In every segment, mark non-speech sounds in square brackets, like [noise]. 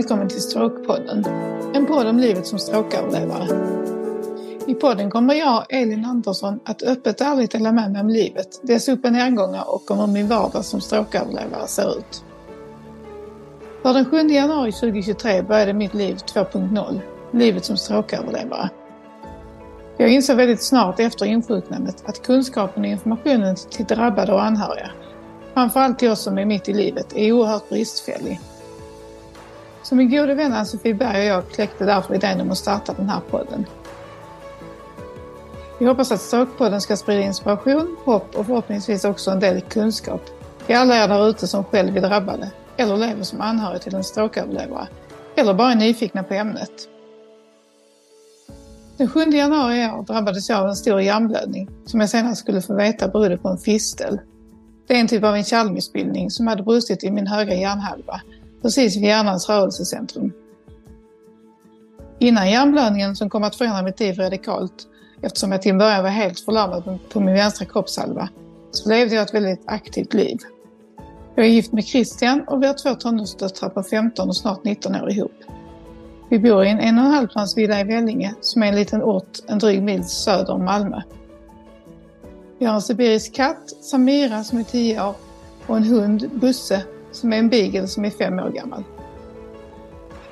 välkommen till Strokepodden. En podd om livet som stråköverlevare. I podden kommer jag, Elin Andersson, att öppet och ärligt dela med mig om livet, dess upp och nedgångar och om hur min vardag som stråköverlevare ser ut. För den 7 januari 2023 började mitt liv 2.0, livet som stråköverlevare. Jag insåg väldigt snart efter insjuknandet att kunskapen och informationen till drabbade och anhöriga, framförallt till oss som är mitt i livet, är oerhört bristfällig. Så min gode vän Ann-Sofie Berg och jag kläckte därför idén om att starta den här podden. Vi hoppas att Stråkpodden ska sprida inspiration, hopp och förhoppningsvis också en del kunskap till alla er där ute som själv är drabbade eller lever som anhörig till en strokeöverlevare eller bara är nyfikna på ämnet. Den 7 januari i år drabbades jag av en stor hjärnblödning som jag senare skulle få veta berodde på en fistel. Det är en typ av en kärlmissbildning som hade brustit i min högra hjärnhalva precis vid hjärnans rörelsecentrum. Innan hjärnblödningen som kom att förändra mitt liv radikalt, eftersom jag till en början var helt förlamad på min vänstra kroppshalva, så levde jag ett väldigt aktivt liv. Jag är gift med Christian och vi har två tonårsdöttrar på 15 och snart 19 år ihop. Vi bor i en en och en halv plans villa i Vellinge som är en liten ort en dryg mil söder om Malmö. Vi har en sibirisk katt, Samira, som är 10 år och en hund, Busse, som är en beagle som är fem år gammal.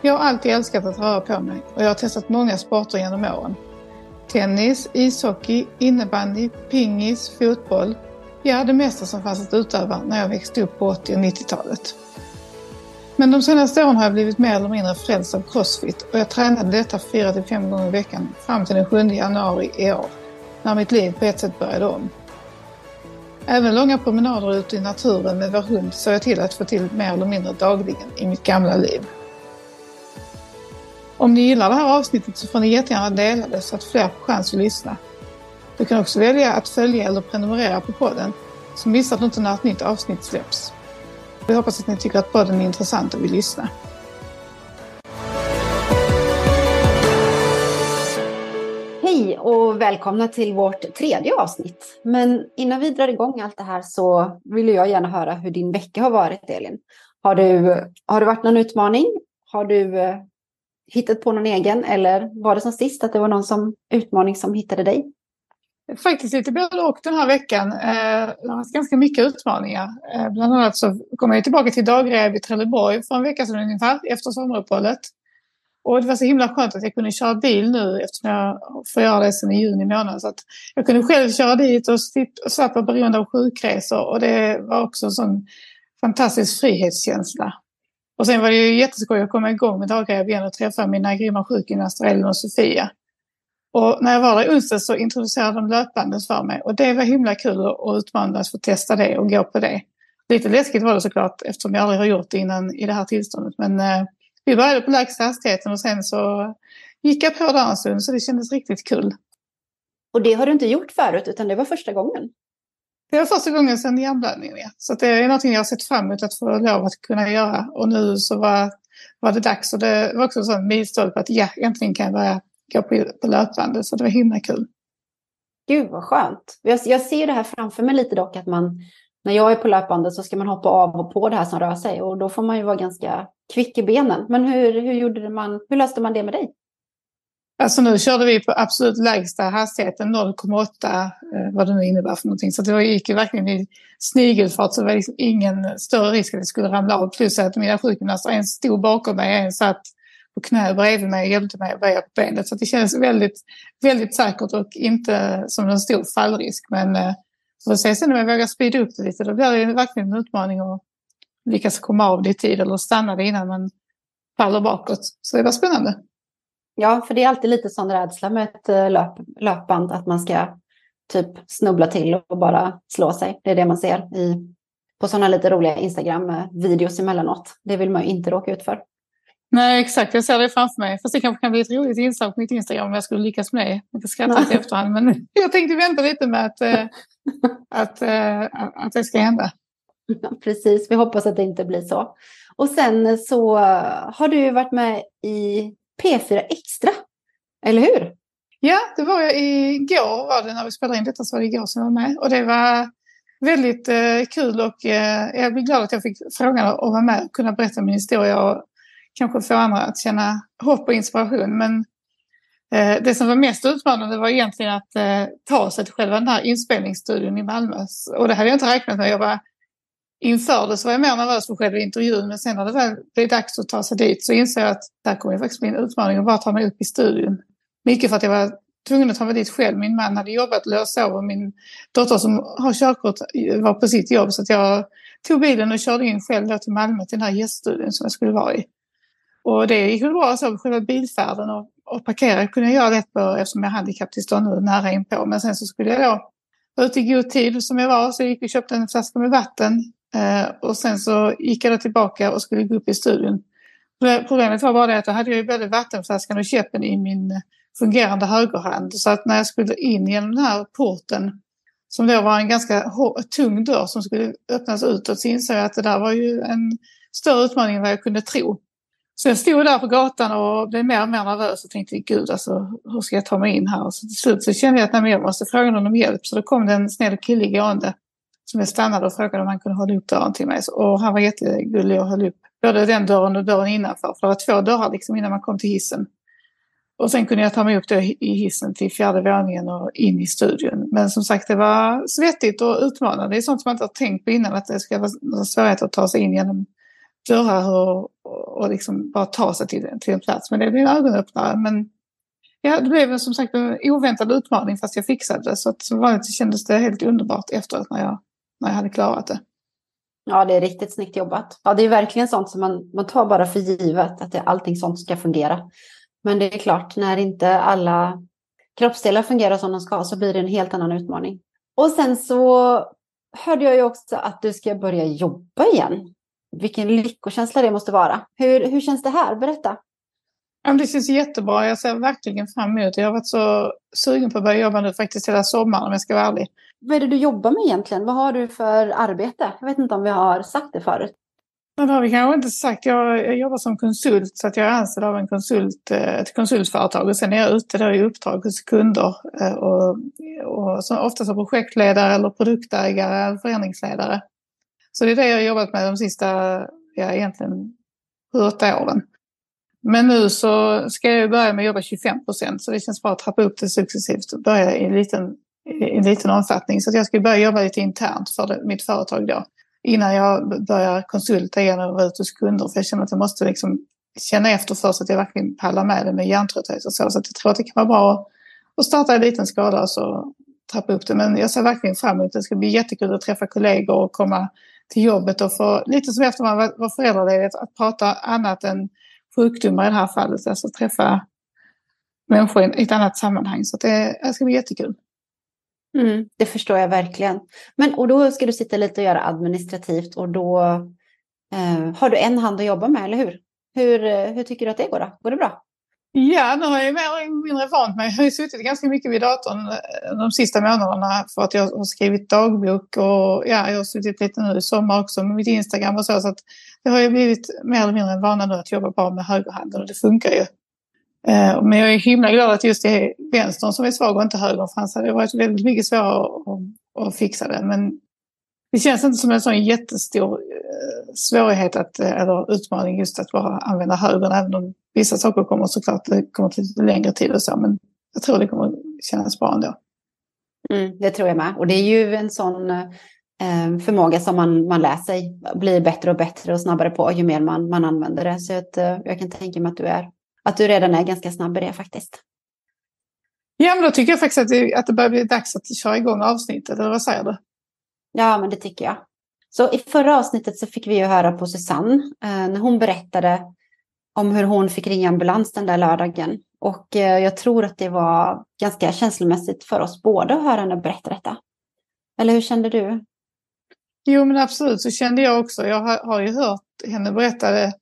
Jag har alltid älskat att röra på mig och jag har testat många sporter genom åren. Tennis, ishockey, innebandy, pingis, fotboll. Ja, det mesta som fanns att utöva när jag växte upp på 80 och 90-talet. Men de senaste åren har jag blivit mer eller mindre frälst av crossfit och jag tränade detta 4-5 gånger i veckan fram till den 7 januari i år, när mitt liv på ett sätt började om. Även långa promenader ute i naturen med vår hund såg jag till att få till mer eller mindre dagligen i mitt gamla liv. Om ni gillar det här avsnittet så får ni jättegärna dela det så att fler får chans att lyssna. Du kan också välja att följa eller prenumerera på podden så missar du inte när ett nytt avsnitt släpps. Vi hoppas att ni tycker att podden är intressant och vill lyssna. Hej och välkomna till vårt tredje avsnitt. Men innan vi drar igång allt det här så vill jag gärna höra hur din vecka har varit, Elin. Har, du, har det varit någon utmaning? Har du eh, hittat på någon egen eller var det som sist att det var någon som, utmaning som hittade dig? Faktiskt lite både och den här veckan. Eh, det har varit ganska mycket utmaningar. Eh, bland annat så kom jag tillbaka till dagrev i Trelleborg för en vecka sedan ungefär efter sommaruppehållet. Och det var så himla skönt att jag kunde köra bil nu eftersom jag får göra det sedan i juni månad. Så att jag kunde själv köra dit och slapp vara beroende av sjukresor. Och det var också en sån fantastisk frihetskänsla. Och sen var det ju jätteskoj att komma igång med dagrehab igen och träffa mina grymma sjukgymnaster Ellen och Sofia. Och när jag var där i onsdags så introducerade de löpbandet för mig. Och det var himla kul och utmanande att få testa det och gå på det. Lite läskigt var det såklart eftersom jag aldrig har gjort det innan i det här tillståndet. Men eh, vi började på lägsta hastigheten och sen så gick jag på där en stund så det kändes riktigt kul. Och det har du inte gjort förut utan det var första gången? Det var första gången sedan hjärnblödningen. Ja. Så det är någonting jag har sett fram emot att få lov att kunna göra. Och nu så var, var det dags. Och det var också en sån milstolpe att ja, äntligen kan jag börja gå på, på löpbandet. Så det var himla kul. Gud vad skönt. Jag, jag ser det här framför mig lite dock att man när jag är på löpbandet så ska man hoppa av och på det här som rör sig och då får man ju vara ganska kvick i benen. Men hur, hur, gjorde man, hur löste man det med dig? Alltså nu körde vi på absolut lägsta hastigheten, 0,8 eh, vad det nu innebär för någonting. Så det gick ju verkligen i snigelfart så det var liksom ingen större risk att det skulle ramla av. Plus att mina sjukgymnaster, en stod bakom mig, en satt på knä bredvid mig och hjälpte mig att böja på benet. Så det kändes väldigt, väldigt säkert och inte som en stor fallrisk. Men eh, får se sen om jag vågar speeda upp det lite. Då blir det verkligen en utmaning att lyckas komma av det i tid eller stanna det innan man faller bakåt. Så det var spännande. Ja, för det är alltid lite sån rädsla med ett eh, löp, löpband att man ska typ snubbla till och bara slå sig. Det är det man ser i, på sådana lite roliga Instagram-videos eh, emellanåt. Det vill man ju inte råka ut för. Nej, exakt. Jag ser det framför mig. Fast det kanske kan bli ett roligt inslag på mitt Instagram om jag skulle lyckas med det. Jag kan skratta efterhand. Men [laughs] jag tänkte vänta lite med att, äh, [laughs] att, äh, att det ska hända. Precis, vi hoppas att det inte blir så. Och sen så har du varit med i P4 Extra, eller hur? Ja, det var jag igår var det när vi spelade in detta så var det igår som jag var med. Och det var väldigt eh, kul och eh, jag blir glad att jag fick frågan att vara med och kunna berätta min historia och kanske få andra att känna hopp och inspiration. Men eh, det som var mest utmanande var egentligen att eh, ta sig till själva den här inspelningsstudion i Malmö. Och det hade jag inte räknat med. Jag var, inför det så var jag mer nervös för själva intervjun. Men sen när det väl blev dags att ta sig dit så insåg jag att det här kommer faktiskt bli en utmaning att bara ta mig upp i studion. Mycket för att jag var tvungen att ta mig dit själv. Min man hade jobbat lös och min dotter som har körkort var på sitt jobb. Så att jag tog bilen och körde in själv till Malmö till den här gäststudion som jag skulle vara i. Och det gick väl bra så, själva bilfärden och, och parkera kunde jag göra lätt på eftersom jag handikapptillstånd nu nära inpå. Men sen så skulle jag då vara ute i god tid som jag var så jag gick och köpte en flaska med vatten. Eh, och sen så gick jag då tillbaka och skulle gå upp i studion. Problemet var bara det att då hade jag ju både vattenflaskan och käppen i min fungerande högerhand. Så att när jag skulle in genom den här porten som då var en ganska tung dörr som skulle öppnas utåt så insåg jag att det där var ju en större utmaning än vad jag kunde tro. Så jag stod där på gatan och blev mer och mer nervös och tänkte gud alltså hur ska jag ta mig in här? Och så till slut så kände jag att nej, jag måste fråga någon om hjälp. Så då kom det en snäll kille gående som jag stannade och frågade om han kunde hålla upp dörren till mig. Och han var jättegullig och höll upp både den dörren och dörren innanför. För det var två dörrar liksom innan man kom till hissen. Och sen kunde jag ta mig upp då i hissen till fjärde våningen och in i studion. Men som sagt, det var svettigt och utmanande. Det är sånt som man inte har tänkt på innan, att det ska vara svårigheter att ta sig in genom dörrar och, och liksom bara ta sig till, till en plats. Men det blev en ögonöppnare. Men ja, det blev som sagt en oväntad utmaning fast jag fixade det. Så att som vanligt så kändes det helt underbart efteråt när jag, när jag hade klarat det. Ja, det är riktigt snyggt jobbat. Ja, det är verkligen sånt som man, man tar bara för givet, att det, allting sånt ska fungera. Men det är klart, när inte alla kroppsdelar fungerar som de ska så blir det en helt annan utmaning. Och sen så hörde jag ju också att du ska börja jobba igen. Vilken lyckokänsla det måste vara. Hur, hur känns det här? Berätta. Det känns jättebra. Jag ser verkligen fram emot det. Jag har varit så sugen på att börja jobba nu faktiskt hela sommaren om jag ska vara ärlig. Vad är det du jobbar med egentligen? Vad har du för arbete? Jag vet inte om vi har sagt det förut. Men det har vi kanske inte sagt. Jag, jag jobbar som konsult så att jag är anställd av en konsult, eh, ett konsultföretag och sen är jag ute då i uppdrag hos kunder eh, och, och så, ofta som projektledare eller produktägare eller förändringsledare. Så det är det jag har jobbat med de sista, ja egentligen sju, åtta åren. Men nu så ska jag börja med att jobba 25 procent så det känns bra att trappa upp det successivt och börja i en liten, i en liten omfattning. Så att jag ska börja jobba lite internt för det, mitt företag då innan jag börjar konsulta igen och vara ute hos kunder. För jag känner att jag måste liksom känna efter först att jag verkligen pallar med det med hjärntrötthet och så. Så jag tror att det kan vara bra att starta i liten skala och så trappa upp det. Men jag ser verkligen fram emot det. Det ska bli jättekul att träffa kollegor och komma till jobbet och få, lite som efter man var föräldraledig, att prata annat än sjukdomar i det här fallet. Alltså träffa människor i ett annat sammanhang. Så det, det ska bli jättekul. Mm, det förstår jag verkligen. Men och då ska du sitta lite och göra administrativt och då eh, har du en hand att jobba med, eller hur? hur? Eh, hur tycker du att det går då? Går det bra? Ja, nu har jag mer eller mindre vant mig. Jag har ju suttit ganska mycket vid datorn eh, de sista månaderna för att jag har skrivit dagbok och ja, jag har suttit lite nu i sommar också med mitt Instagram och så. Så att det har ju blivit mer eller mindre en vana nu att jobba bara med högerhanden och det funkar ju. Eh, men jag är himla glad att just det är vänstern som är svag och inte högern. För Det hade varit väldigt mycket svårare att, att fixa det. Men det känns inte som en sån jättestor eh, svårighet att, eh, eller utmaning just att bara använda högern. Även om vissa saker kommer såklart det kommer till lite längre tid och så. Men jag tror det kommer kännas bra ändå. Mm, det tror jag med. Och det är ju en sån eh, förmåga som man, man lär sig blir bättre och bättre och snabbare på ju mer man, man använder det. Så att, eh, jag kan tänka mig att du är att du redan är ganska snabb i det faktiskt. Ja, men då tycker jag faktiskt att det, att det börjar bli dags att köra igång avsnittet, eller vad säger du? Ja, men det tycker jag. Så i förra avsnittet så fick vi ju höra på Susanne eh, när hon berättade om hur hon fick ringa ambulans den där lördagen. Och eh, jag tror att det var ganska känslomässigt för oss båda att höra henne berätta detta. Eller hur kände du? Jo, men absolut så kände jag också. Jag har, har ju hört henne berätta det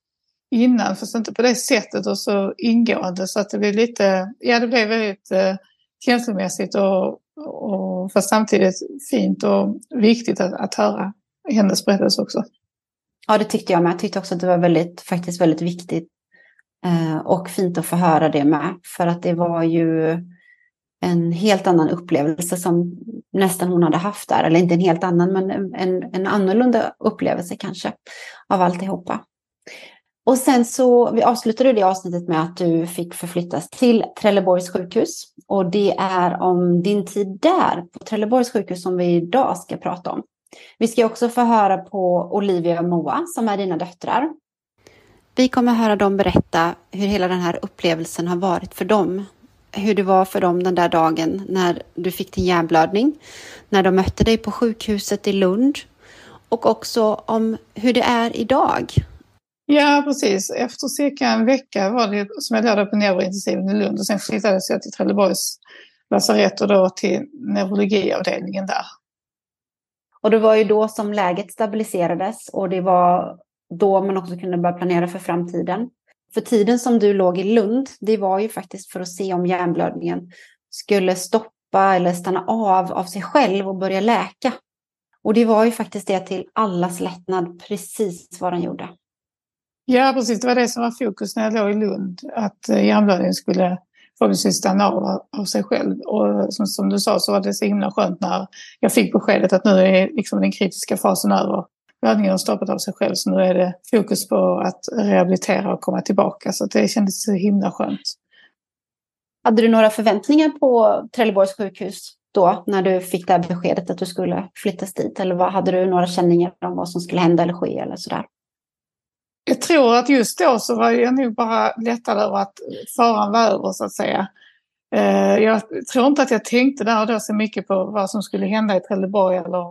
innan, fast inte på det sättet och så ingående. Så att det blev lite, ja det blev väldigt eh, känslomässigt och, och fast samtidigt fint och viktigt att, att höra hennes berättelse också. Ja, det tyckte jag med. Jag tyckte också att det var väldigt, faktiskt väldigt viktigt eh, och fint att få höra det med. För att det var ju en helt annan upplevelse som nästan hon hade haft där. Eller inte en helt annan, men en, en annorlunda upplevelse kanske av alltihopa. Och sen så vi avslutade det avsnittet med att du fick förflyttas till Trelleborgs sjukhus. Och det är om din tid där på Trelleborgs sjukhus som vi idag ska prata om. Vi ska också få höra på Olivia och Moa som är dina döttrar. Vi kommer höra dem berätta hur hela den här upplevelsen har varit för dem. Hur det var för dem den där dagen när du fick din hjärnblödning, när de mötte dig på sjukhuset i Lund och också om hur det är idag Ja, precis. Efter cirka en vecka var det som jag låg på neurointensiven i Lund och sen flyttades jag till Trelleborgs lasarett och då till neurologiavdelningen där. Och det var ju då som läget stabiliserades och det var då man också kunde börja planera för framtiden. För tiden som du låg i Lund, det var ju faktiskt för att se om hjärnblödningen skulle stoppa eller stanna av av sig själv och börja läka. Och det var ju faktiskt det till allas lättnad precis vad den gjorde. Ja, precis. Det var det som var fokus när jag låg i Lund. Att eh, hjärnblödningen skulle förhoppningsvis stanna av av sig själv. Och som, som, du sa så var det så himla skönt när jag fick beskedet att nu är liksom den kritiska fasen över. Blödningen har stoppat av sig själv så nu är det fokus på att rehabilitera och komma tillbaka. Så det kändes så himla skönt. Hade du några förväntningar på Trelleborgs sjukhus då när du fick det här beskedet att du skulle flyttas dit? Eller vad, hade du några känningar om vad som skulle hända eller ske eller sådär? Jag tror att just då så var jag nog bara lättad över att faran var över så att säga. Eh, jag tror inte att jag tänkte där och då så mycket på vad som skulle hända i Trelleborg eller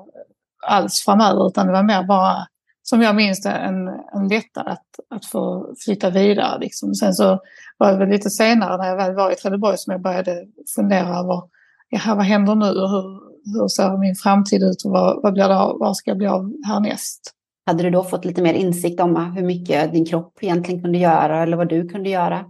alls framöver utan det var mer bara som jag minns det en, en lättnad att, att få flytta vidare. Liksom. Sen så var det väl lite senare när jag väl var i Trelleborg som jag började fundera över jaha, vad händer nu och hur, hur ser min framtid ut och vad, vad blir det, vad ska jag bli av härnäst? Hade du då fått lite mer insikt om hur mycket din kropp egentligen kunde göra eller vad du kunde göra?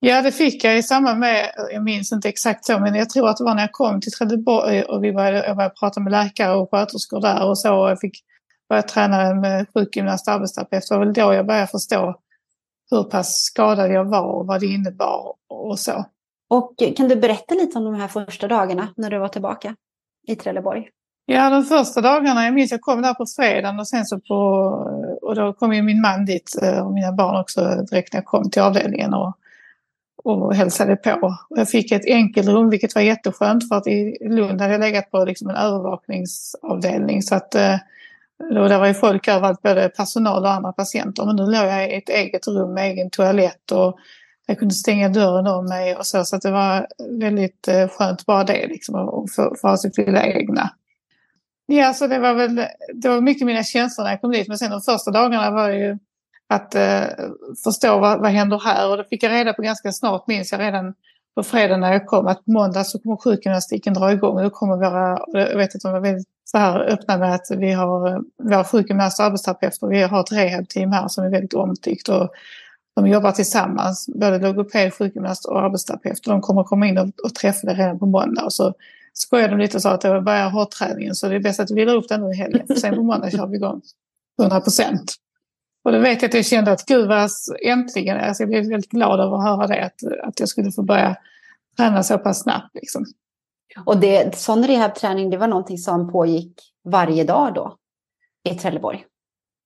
Ja, det fick jag i samband med, jag minns inte exakt så, men jag tror att det var när jag kom till Trelleborg och vi började, jag började prata med läkare och sköterskor där och så. Och jag fick börja träna med sjukgymnast och arbetsterapeut. Det var väl då jag började förstå hur pass skadad jag var och vad det innebar och så. Och kan du berätta lite om de här första dagarna när du var tillbaka i Trelleborg? Ja, de första dagarna, jag minns jag kom där på fredagen och sen så på, och då kom ju min man dit eh, och mina barn också direkt när jag kom till avdelningen och, och hälsade på. Och jag fick ett enkelrum vilket var jätteskönt för att i Lund hade jag legat på liksom en övervakningsavdelning så att eh, då där var ju folk överallt, både personal och andra patienter. Men nu låg jag i ett eget rum med egen toalett och jag kunde stänga dörren om mig och så. Så att det var väldigt eh, skönt bara det liksom, att få ha sitt lilla egna. Ja, så det var väl det var mycket mina känslor när jag kom dit. Men sen de första dagarna var ju att eh, förstå vad, vad händer här. Och det fick jag reda på ganska snart, minns jag redan på fredag när jag kom, att på måndag så kommer sjukgymnastiken dra igång. Och då kommer våra, jag vet att de var väldigt så här öppna med att vi har våra sjukgymnaster och arbetsterapeuter. Vi har ett rehabteam här som är väldigt omtyckt. Och de jobbar tillsammans, både logoped, sjukgymnast och arbetsterapeut. De kommer komma in och, och träffa dig redan på måndag. Och så skojade de lite och sa att det börjar hårdträningen så det är bäst att vi vilar upp den nu i helgen. [laughs] Sen på måndag kör vi igång 100 procent. Och då vet jag att jag kände att gud vad äntligen, alltså jag blev väldigt glad över att höra det, att, att jag skulle få börja träna så pass snabbt. Liksom. Och det, sån rehabträning, det var någonting som pågick varje dag då i Trelleborg?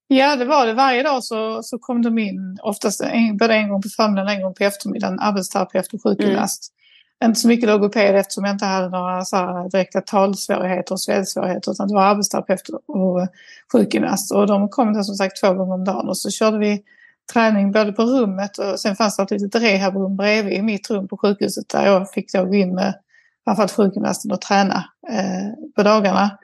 Ja, det var det. Varje dag så, så kom de in, oftast en, både en gång på förmiddagen och en gång på eftermiddagen, arbetsterapeut och sjukgymnast. Mm inte så mycket logoped eftersom jag inte hade några så här direkta talsvårigheter och svällsvårigheter utan det var arbetsterapeut och sjukgymnast. Och de kom där som sagt två gånger om dagen och så körde vi träning både på rummet och sen fanns det ett litet rehabrum bredvid i mitt rum på sjukhuset där jag fick då gå in med framförallt sjukgymnasten och träna eh, på dagarna.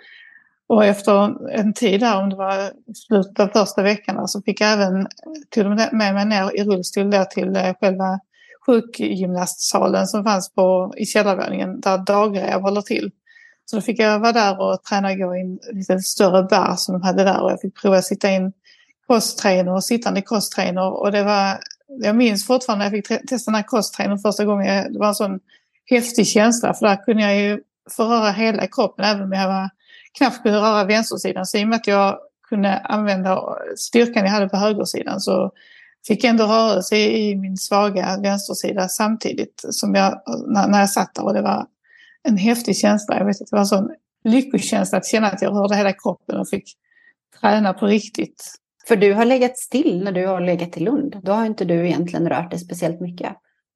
Och efter en tid där, om det var slutet av första veckan, så fick jag även till med mig ner i rullstol där till eh, själva sjukgymnastsalen som fanns på, i källarvåningen där dagrev håller till. Så då fick jag vara där och träna och gå i en lite större bar som de hade där och jag fick prova att sitta in crosstrainer och sittande crosstrainer och det var, jag minns fortfarande när jag fick testa den här crosstrainern första gången, det var en sån häftig känsla för där kunde jag ju få röra hela kroppen även om jag var, knappt kunde röra vänstersidan. Så i och med att jag kunde använda styrkan jag hade på högersidan så fick ändå rörelse i min svaga vänstersida samtidigt som jag, när jag satt där och det var en häftig känsla. Jag vet att det var en sån lyckokänsla att känna att jag rörde hela kroppen och fick träna på riktigt. För du har legat still när du har legat i Lund. Då har inte du egentligen rört dig speciellt mycket.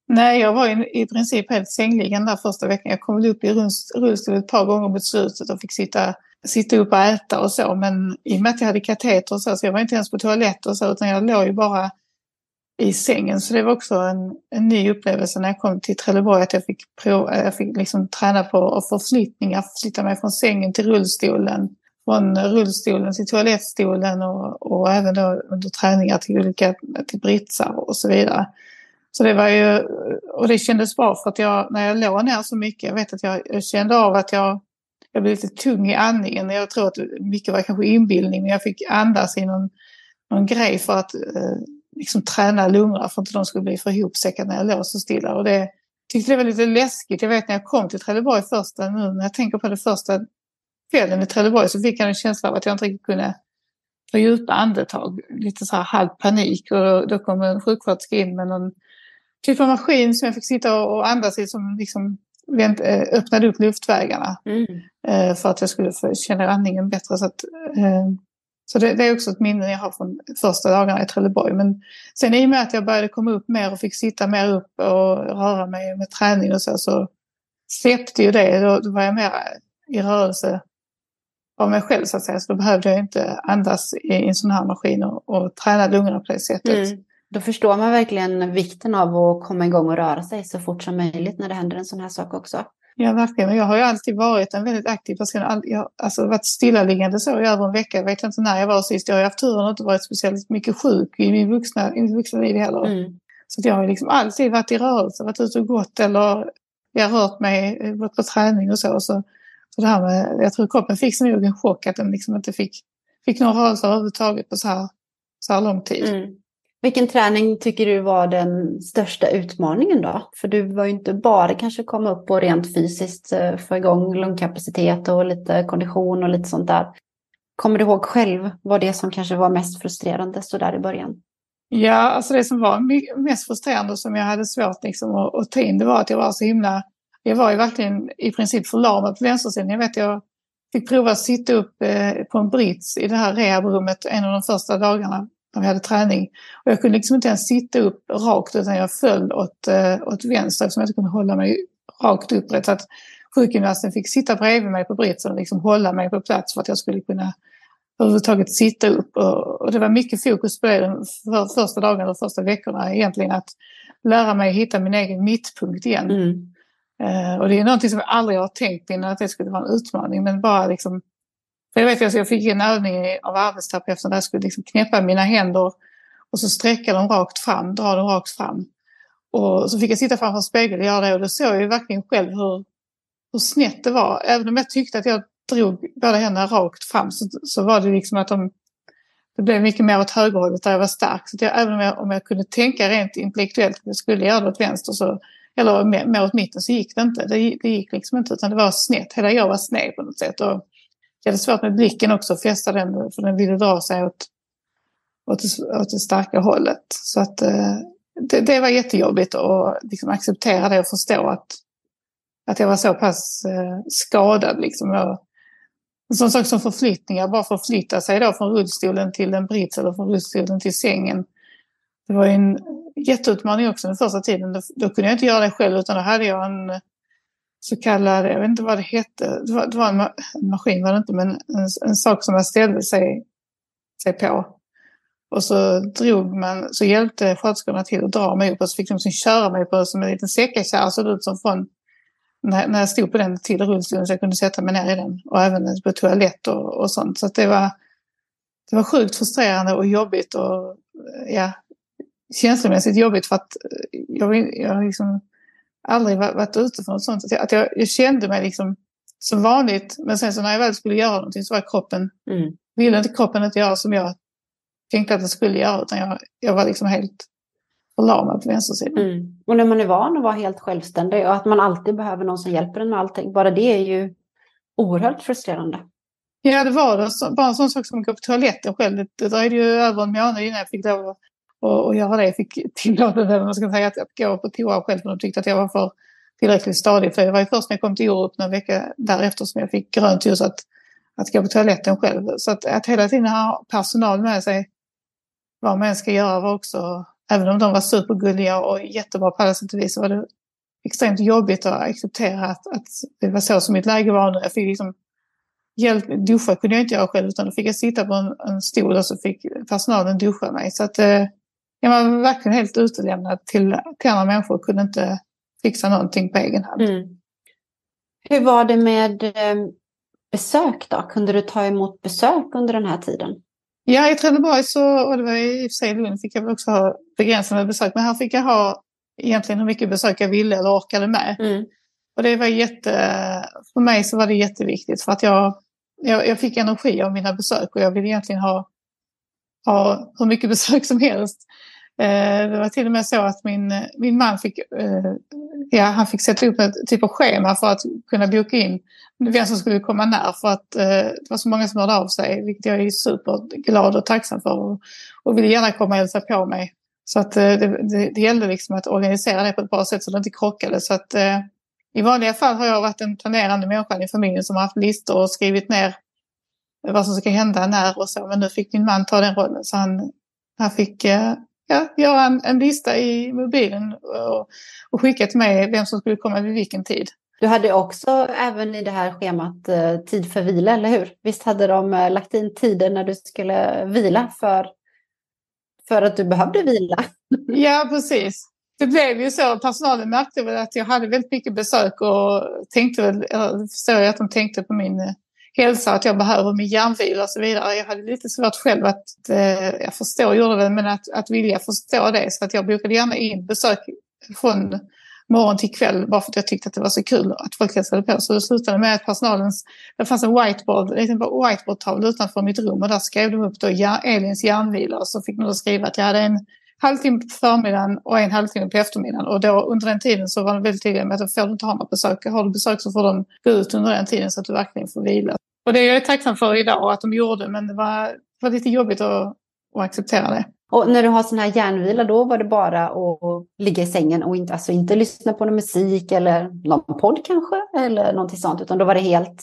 Nej, jag var i, i princip helt sängliggande där första veckan. Jag kom upp i rullstol ett par gånger mot slutet och fick sitta, sitta upp och äta och så. Men i och med att jag hade kateter och så, så jag var inte ens på toalett och så, utan jag låg ju bara i sängen. Så det var också en, en ny upplevelse när jag kom till Trelleborg, att jag fick, prova, jag fick liksom träna på förflyttningar, flytta mig från sängen till rullstolen, från rullstolen till toalettstolen och, och även då under träningar till olika till britsar och så vidare. Så det var ju, och det kändes bra för att jag, när jag låg ner så mycket, jag vet att jag, jag kände av att jag, jag blev lite tung i andningen. Jag tror att mycket var kanske inbildning, men jag fick andas i någon, någon grej för att eh, liksom träna lungorna för att inte de skulle bli för ihopsäckade när jag låg så stilla. Och det tyckte det var lite läskigt. Jag vet när jag kom till Trelleborg första, nu när jag tänker på det första kvällen i Trelleborg så fick jag en känsla av att jag inte riktigt kunde ta djupa andetag. Lite så här halv panik och då, då kom en sjuksköterska in med någon typ av maskin som jag fick sitta och andas i som liksom eh, öppnade upp luftvägarna. Mm. Eh, för att jag skulle få känna andningen bättre. Så, att, eh, så det, det, är också ett minne jag har från första dagarna i Trelleborg. Men sen i och med att jag började komma upp mer och fick sitta mer upp och röra mig med träning och så, så släppte ju det. Då, då var jag mer i rörelse av mig själv så att säga. Så då behövde jag inte andas i en sån här maskin och, och träna lungorna på det sättet. Mm. Då förstår man verkligen vikten av att komma igång och röra sig så fort som möjligt när det händer en sån här sak också. Ja, verkligen. Jag har ju alltid varit en väldigt aktiv person. Jag har alltså varit stillaliggande så i över en vecka. Jag vet inte när jag var sist. Jag har haft turen att inte varit speciellt mycket sjuk i min vuxna, i min vuxna liv heller. Mm. Så jag har liksom alltid varit i rörelse, varit ute och gått eller jag har rört mig, gått på träning och så. så så det här med, jag tror kroppen fick sig nog en chock att den liksom inte fick, fick någon rörelse överhuvudtaget på så här, så här lång tid. Mm. Vilken träning tycker du var den största utmaningen då? För du var ju inte bara kanske komma upp och rent fysiskt eh, få igång lungkapacitet och lite kondition och lite sånt där. Kommer du ihåg själv vad det som kanske var mest frustrerande så där i början? Ja, alltså det som var mest frustrerande och som jag hade svårt liksom att, att ta in det var att jag var så himla jag var ju verkligen i princip förlamad på vänstersidan. Jag vet jag fick prova att sitta upp eh, på en brits i det här rehabrummet en av de första dagarna när vi hade träning. Och jag kunde liksom inte ens sitta upp rakt utan jag föll åt, eh, åt vänster eftersom jag inte kunde hålla mig rakt upprätt. Så att sjukgymnasten fick sitta bredvid mig på britsen och liksom hålla mig på plats för att jag skulle kunna överhuvudtaget sitta upp. Och, det var mycket fokus på det de för, första dagarna och första veckorna egentligen att lära mig hitta min egen mittpunkt igen. Mm. Eh, och det är någonting som jag aldrig har tänkt innan att det skulle vara en utmaning. Men bara liksom, för jag vet jag fick en övning av arbetsterapeuten där jag skulle liksom knäppa mina händer och så sträcka dem rakt fram, dra dem rakt fram. Och så fick jag sitta framför spegeln och göra det och då såg jag ju verkligen själv hur, hur snett det var. Även om jag tyckte att jag drog båda händerna rakt fram så, så var det liksom att de, det blev mycket mer åt högerhållet där jag var stark. Så jag, även om jag, om jag kunde tänka rent intellektuellt att jag skulle göra det åt vänster så eller mer åt mitten så gick det inte. Det, det gick liksom inte utan det var snett. Hela jag var sned på något sätt. Och jag hade svårt med blicken också att fästa den för den ville dra sig åt, åt, det, åt det starka hållet. Så att eh, det, det, var jättejobbigt att liksom acceptera det och förstå att, att jag var så pass eh, skadad. Liksom. Jag, en sån sak som förflyttningar, bara förflytta sig då från rullstolen till en brits eller från rullstolen till sängen. Det var en jätteutmaning också den första tiden. Då, då, kunde jag inte göra det själv utan då hade jag en så kallad, jag vet inte vad det hette, det var, det var en, ma en, maskin var det inte, men en, en sak som man ställde sig, sig på. Och så drog man, så hjälpte sköterskorna till att dra mig upp och så fick de liksom köra mig på som en liten säckakärra såg det ut som från när, när jag stod på den till rullstolen så jag kunde sätta mig ner i den och även på toalett och, och sånt. Så det var, det var sjukt frustrerande och jobbigt och ja, känslomässigt jobbigt för att jag, jag liksom aldrig varit ute för något sånt. Att jag, jag kände mig liksom som vanligt men sen så när jag väl skulle göra någonting så var kroppen, mm. ville inte kroppen inte göra som jag tänkte att den skulle göra utan jag, jag var liksom helt förlamad på vänstersidan. Mm. Och när man är van att vara helt självständig och att man alltid behöver någon som hjälper en med allting, bara det är ju oerhört frustrerande. Ja, det var det. Bara en sån sak som att gå på toaletten själv. Det, det dröjde ju över en månad innan jag fick lov att och, och göra det. Jag fick tillåtelse, man ska säga, att, att gå på toa själv för de tyckte att jag var för tillräckligt stadig. För det var ju först när jag kom till Orup några veckor därefter som jag fick grönt ljus att, att gå på toaletten själv. Så att, att hela tiden ha personal med sig vad man än ska göra var också, även om de var supergulliga och jättebra på alla sätt och vis, så var det extremt jobbigt att acceptera att, att det var så som mitt läge var nu. Jag fick liksom hjälp, duscha kunde jag inte göra själv utan då fick jag sitta på en, en stol och så fick personalen duscha mig. Så att eh, jag var verkligen helt utelämnad till, till andra människor och kunde inte fixa någonting på egen hand. Mm. Hur var det med eh, besök då? Kunde du ta emot besök under den här tiden? Ja, i Trelleborg så, och det var i och för sig Lund, fick jag väl också ha begränsade besök. Men här fick jag ha egentligen hur mycket besök jag ville eller orkade med. Mm. Och det var jätte, för mig så var det jätteviktigt för att jag, jag, jag fick energi av mina besök och jag ville egentligen ha, ha hur mycket [laughs] besök som helst. Eh, det var till och med så att min, min man fick, eh, ja, han fick sätta upp ett typ av schema för att kunna boka in vem som skulle komma när. För att eh, det var så många som hörde av sig, vilket jag är superglad och tacksam för. Och, och ville gärna komma och hälsa på mig. Så att det, det, det gällde liksom att organisera det på ett bra sätt så det inte krockade. Så att i vanliga fall har jag varit en planerande människa i familjen som har haft listor och skrivit ner vad som ska hända när och så. Men nu fick min man ta den rollen. Så han, han fick ja, göra en, en lista i mobilen och, och skicka till mig vem som skulle komma vid vilken tid. Du hade också även i det här schemat eh, tid för vila, eller hur? Visst hade de eh, lagt in tider när du skulle vila för, för att du behövde vila? Ja, precis. Det blev ju så. Personalen märkte väl att jag hade väldigt mycket besök och tänkte väl, jag förstår att de tänkte på min eh, hälsa, att jag behöver min hjärnvila och så vidare. Jag hade lite svårt själv att, eh, jag förstår gjorde det, men att, att vilja förstå det. Så att jag bokade gärna in besök från morgon till kväll bara för att jag tyckte att det var så kul att folk hälsade på. Så det slutade med att personalens, det fanns en whiteboard, en liten whiteboardtavla utanför mitt rum och där skrev de upp då Elins hjärnvila och så fick de då skriva att jag hade en halvtimme på förmiddagen och en halvtimme på eftermiddagen. Och då under den tiden så var de väldigt tydliga med att då får du inte ha några besök. Har du besök så får de gå ut under den tiden så att du verkligen får vila. Och det är jag tacksam för idag att de gjorde men det var, det var lite jobbigt att, att acceptera det. Och när du har sån här hjärnvila då var det bara att ligga i sängen och inte, alltså inte lyssna på någon musik eller någon podd kanske eller någonting sånt utan då var det helt,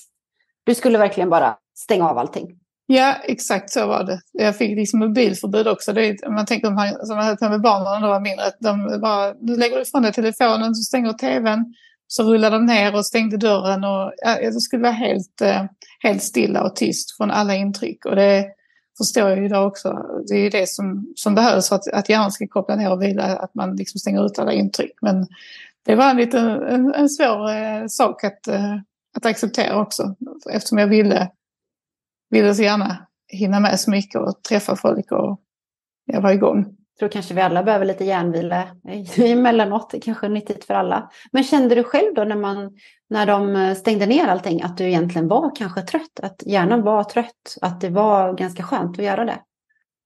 du skulle verkligen bara stänga av allting. Ja, exakt så var det. Jag fick liksom mobilförbud också. Det är, man tänker om man, som man hade med barnen när de var mindre. De bara, du lägger ifrån dig telefonen, så stänger tvn, så rullade de ner och stängde dörren. Och, ja, det skulle vara helt, eh, helt stilla och tyst från alla intryck. Och det förstår jag ju idag också. Det är det som, som behövs för att, att hjärnan ska koppla ner och vila, att man liksom stänger ut alla intryck. Men det var en, lite, en, en svår eh, sak att, eh, att acceptera också. Eftersom jag ville ville så gärna hinna med så mycket och träffa folk och jag var igång. Jag tror kanske vi alla behöver lite järnvila emellanåt. Kanske är nyttigt för alla. Men kände du själv då när, man, när de stängde ner allting att du egentligen var kanske trött? Att hjärnan var trött? Att det var ganska skönt att göra det?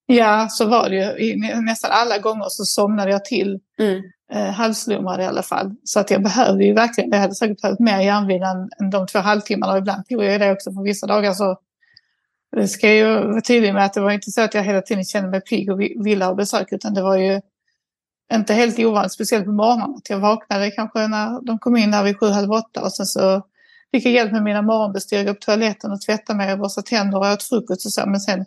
Ja, så var det ju. Nästan alla gånger så somnade jag till. Mm. Eh, halvslumrad i alla fall. Så att jag behövde ju verkligen, jag hade säkert behövt mer järnvila än, än de två halvtimmarna. Och ibland tog jag det också. För vissa dagar så det ska jag ju vara tydlig med att det var inte så att jag hela tiden kände mig pigg och ville ha besök utan det var ju inte helt ovanligt, speciellt på morgonen. Att jag vaknade kanske när de kom in där vid sju, halv åtta och sen så fick jag hjälp med mina morgonbestyr, upp toaletten och tvätta mig och borsta tänder och åt frukost och så. Men sen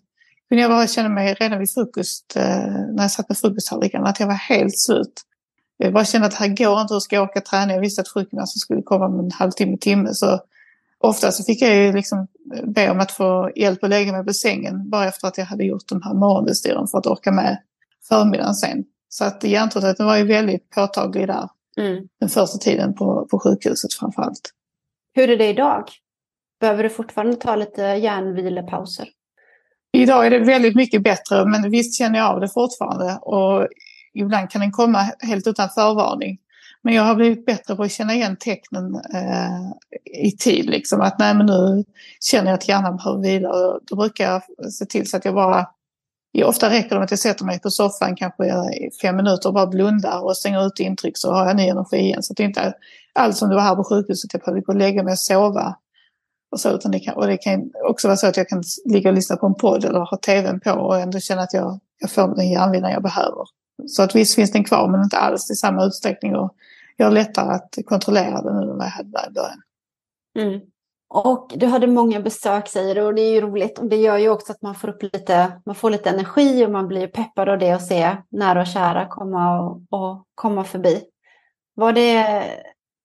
kunde jag bara känna mig redan vid frukost, eh, när jag satt med frukosttallriken, att jag var helt slut. Jag bara kände att det här går inte, hur ska jag orka träna? Jag visste att sjukgymnasten skulle komma om en halvtimme, timme. Så ofta så fick jag ju liksom be om att få hjälp att lägga mig på sängen bara efter att jag hade gjort de här morgonbestyren för att orka med förmiddagen sen. Så att hjärntröttheten var ju väldigt påtaglig där mm. den första tiden på, på sjukhuset framför allt. Hur är det idag? Behöver du fortfarande ta lite hjärnvilepauser? Idag är det väldigt mycket bättre men visst känner jag av det fortfarande och ibland kan den komma helt utan förvarning. Men jag har blivit bättre på att känna igen tecknen eh, i tid. Liksom. Att nej, men nu känner jag att hjärnan behöver vila. Och då brukar jag se till så att jag bara... Ofta räcker det med att jag sätter mig på soffan kanske i fem minuter och bara blundar och stänger ut intryck så har jag ny energi igen. Så det är inte alls som det var här på sjukhuset, jag behöver gå och lägga mig och sova. Och, så, utan det kan, och det kan också vara så att jag kan ligga och lyssna på en podd eller ha tvn på och ändå känna att jag, jag får den hjärnvilan jag behöver. Så att visst finns den kvar men inte alls i samma utsträckning. Och jag har lättare att kontrollera det nu än vad jag hade där i början. Mm. Och du hade många besök säger du och det är ju roligt. Och det gör ju också att man får upp lite, man får lite energi och man blir peppad av det och se nära och kära komma och, och komma förbi. Var det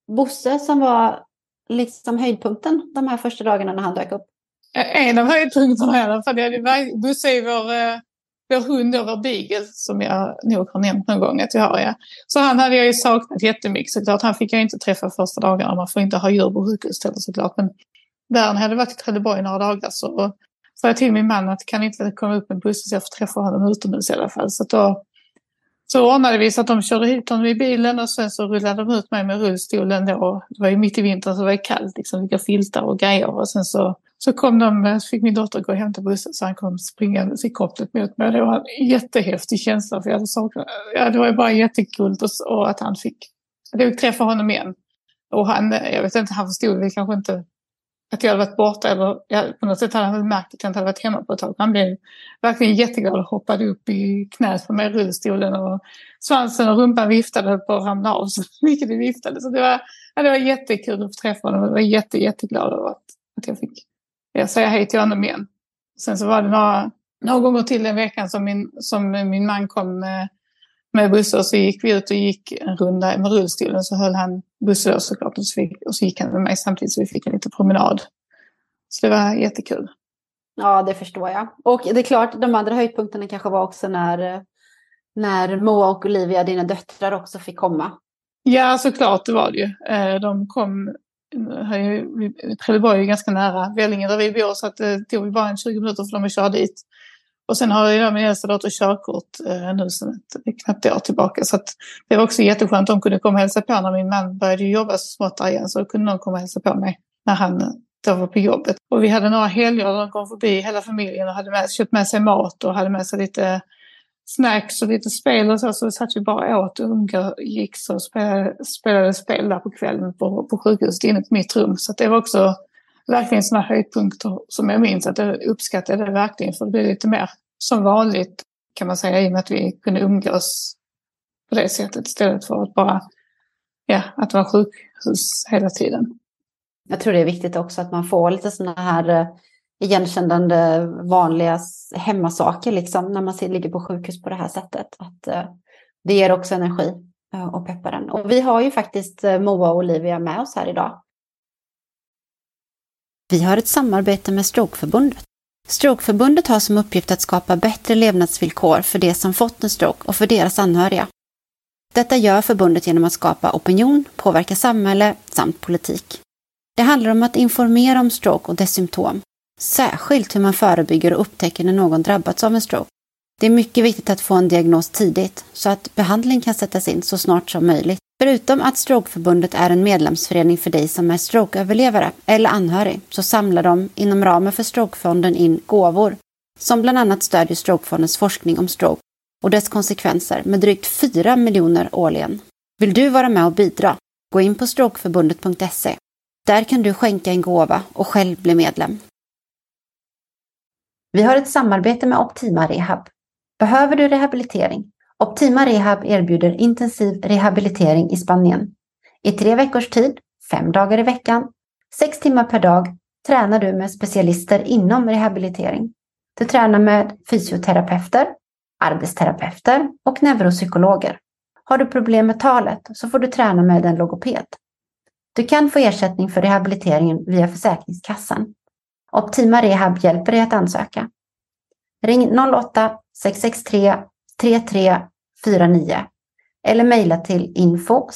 Bosse som var liksom höjdpunkten de här första dagarna när han dök upp? En av höjdpunkterna i alla fall. Bosse är vår, eh, vår hund och vår beagle som jag nog har nämnt någon gång att jag har. Ja. Så han hade jag ju saknat jättemycket såklart. Han fick jag inte träffa första dagarna. Man får inte ha djur på sjukhus såklart. Men där när jag hade varit i Trelleborg några dagar så sa jag till min man att kan inte komma upp med bussen så jag får träffa honom utomhus i alla fall. Så då så ordnade vi så att de körde hit honom i bilen och sen så rullade de ut mig med rullstolen då. Det var ju mitt i vintern så det var kallt liksom, vilka filtar och grejer. Och sen så, så kom de, så fick min dotter gå och hämta bussen så han kom springande i kopplet mot mig. Det var en jättehäftig känsla för jag hade saknat, ja det var ju bara jättekul och, och att han fick, att jag fick träffa honom igen. Och han, jag vet inte, han förstod väl kanske inte att jag hade varit borta eller jag, på något sätt hade han märkt att jag inte hade varit hemma på ett tag. Han blev verkligen jätteglad och hoppade upp i knät på mig i rullstolen och svansen och rumpan viftade och på att ramla av så [laughs] mycket det viftade. Så det var, ja, det var jättekul att få träffa honom. Jag var jätte, jätteglad över att, att jag fick jag säga hej till honom igen. Sen så var det några, några gånger till den veckan som min, som min man kom eh, med, med bussar så gick vi ut och gick en runda med rullstolen så höll han bussen såklart och så, fick, och så gick han med mig samtidigt så vi fick en liten promenad. Så det var jättekul. Ja, det förstår jag. Och det är klart, de andra höjdpunkterna kanske var också när, när Moa och Olivia, dina döttrar, också fick komma. Ja, såklart det var det ju. Eh, de kom, Trelleborg är ganska nära Vellinge där vi bor så att det tog bara en 20 minuter för dem att köra dit. Och sen har jag min äldsta dotter körkort eh, nu sedan ett knappt år tillbaka. Så det var också jätteskönt. De kunde komma och hälsa på när min man började jobba så smått där igen. Så då kunde de komma och hälsa på mig när han då var på jobbet. Och vi hade några helger där de kom förbi hela familjen och hade med, köpt med sig mat och hade med sig lite snacks och lite spel och så. Så satt vi bara åt och umgicks och spelade, spelade spel där på kvällen på, på sjukhuset inne på mitt rum. Så det var också verkligen sådana höjdpunkter som jag minns att jag uppskattade verkligen. För det blev lite mer som vanligt kan man säga i och med att vi kunde umgås på det sättet istället för att bara, ja, att vara sjukhus hela tiden. Jag tror det är viktigt också att man får lite sådana här eh, igenkännande vanliga hemmasaker liksom när man ligger på sjukhus på det här sättet. Att eh, det ger också energi eh, och peppar den. Och vi har ju faktiskt Moa och Olivia med oss här idag. Vi har ett samarbete med Strokeförbundet. Strokeförbundet har som uppgift att skapa bättre levnadsvillkor för de som fått en stroke och för deras anhöriga. Detta gör förbundet genom att skapa opinion, påverka samhälle samt politik. Det handlar om att informera om stroke och dess symptom, särskilt hur man förebygger och upptäcker när någon drabbats av en stroke. Det är mycket viktigt att få en diagnos tidigt så att behandling kan sättas in så snart som möjligt. Förutom att Strokeförbundet är en medlemsförening för dig som är strokeöverlevare eller anhörig så samlar de inom ramen för Strokefonden in gåvor som bland annat stödjer Strokefondens forskning om stroke och dess konsekvenser med drygt 4 miljoner årligen. Vill du vara med och bidra? Gå in på strokeförbundet.se. Där kan du skänka en gåva och själv bli medlem. Vi har ett samarbete med Optima Rehab. Behöver du rehabilitering? Optima Rehab erbjuder intensiv rehabilitering i Spanien. I tre veckors tid, fem dagar i veckan, sex timmar per dag tränar du med specialister inom rehabilitering. Du tränar med fysioterapeuter, arbetsterapeuter och neuropsykologer. Har du problem med talet så får du träna med en logoped. Du kan få ersättning för rehabiliteringen via Försäkringskassan. Optima Rehab hjälper dig att ansöka. Ring 08 663 33 3349 eller mejla till info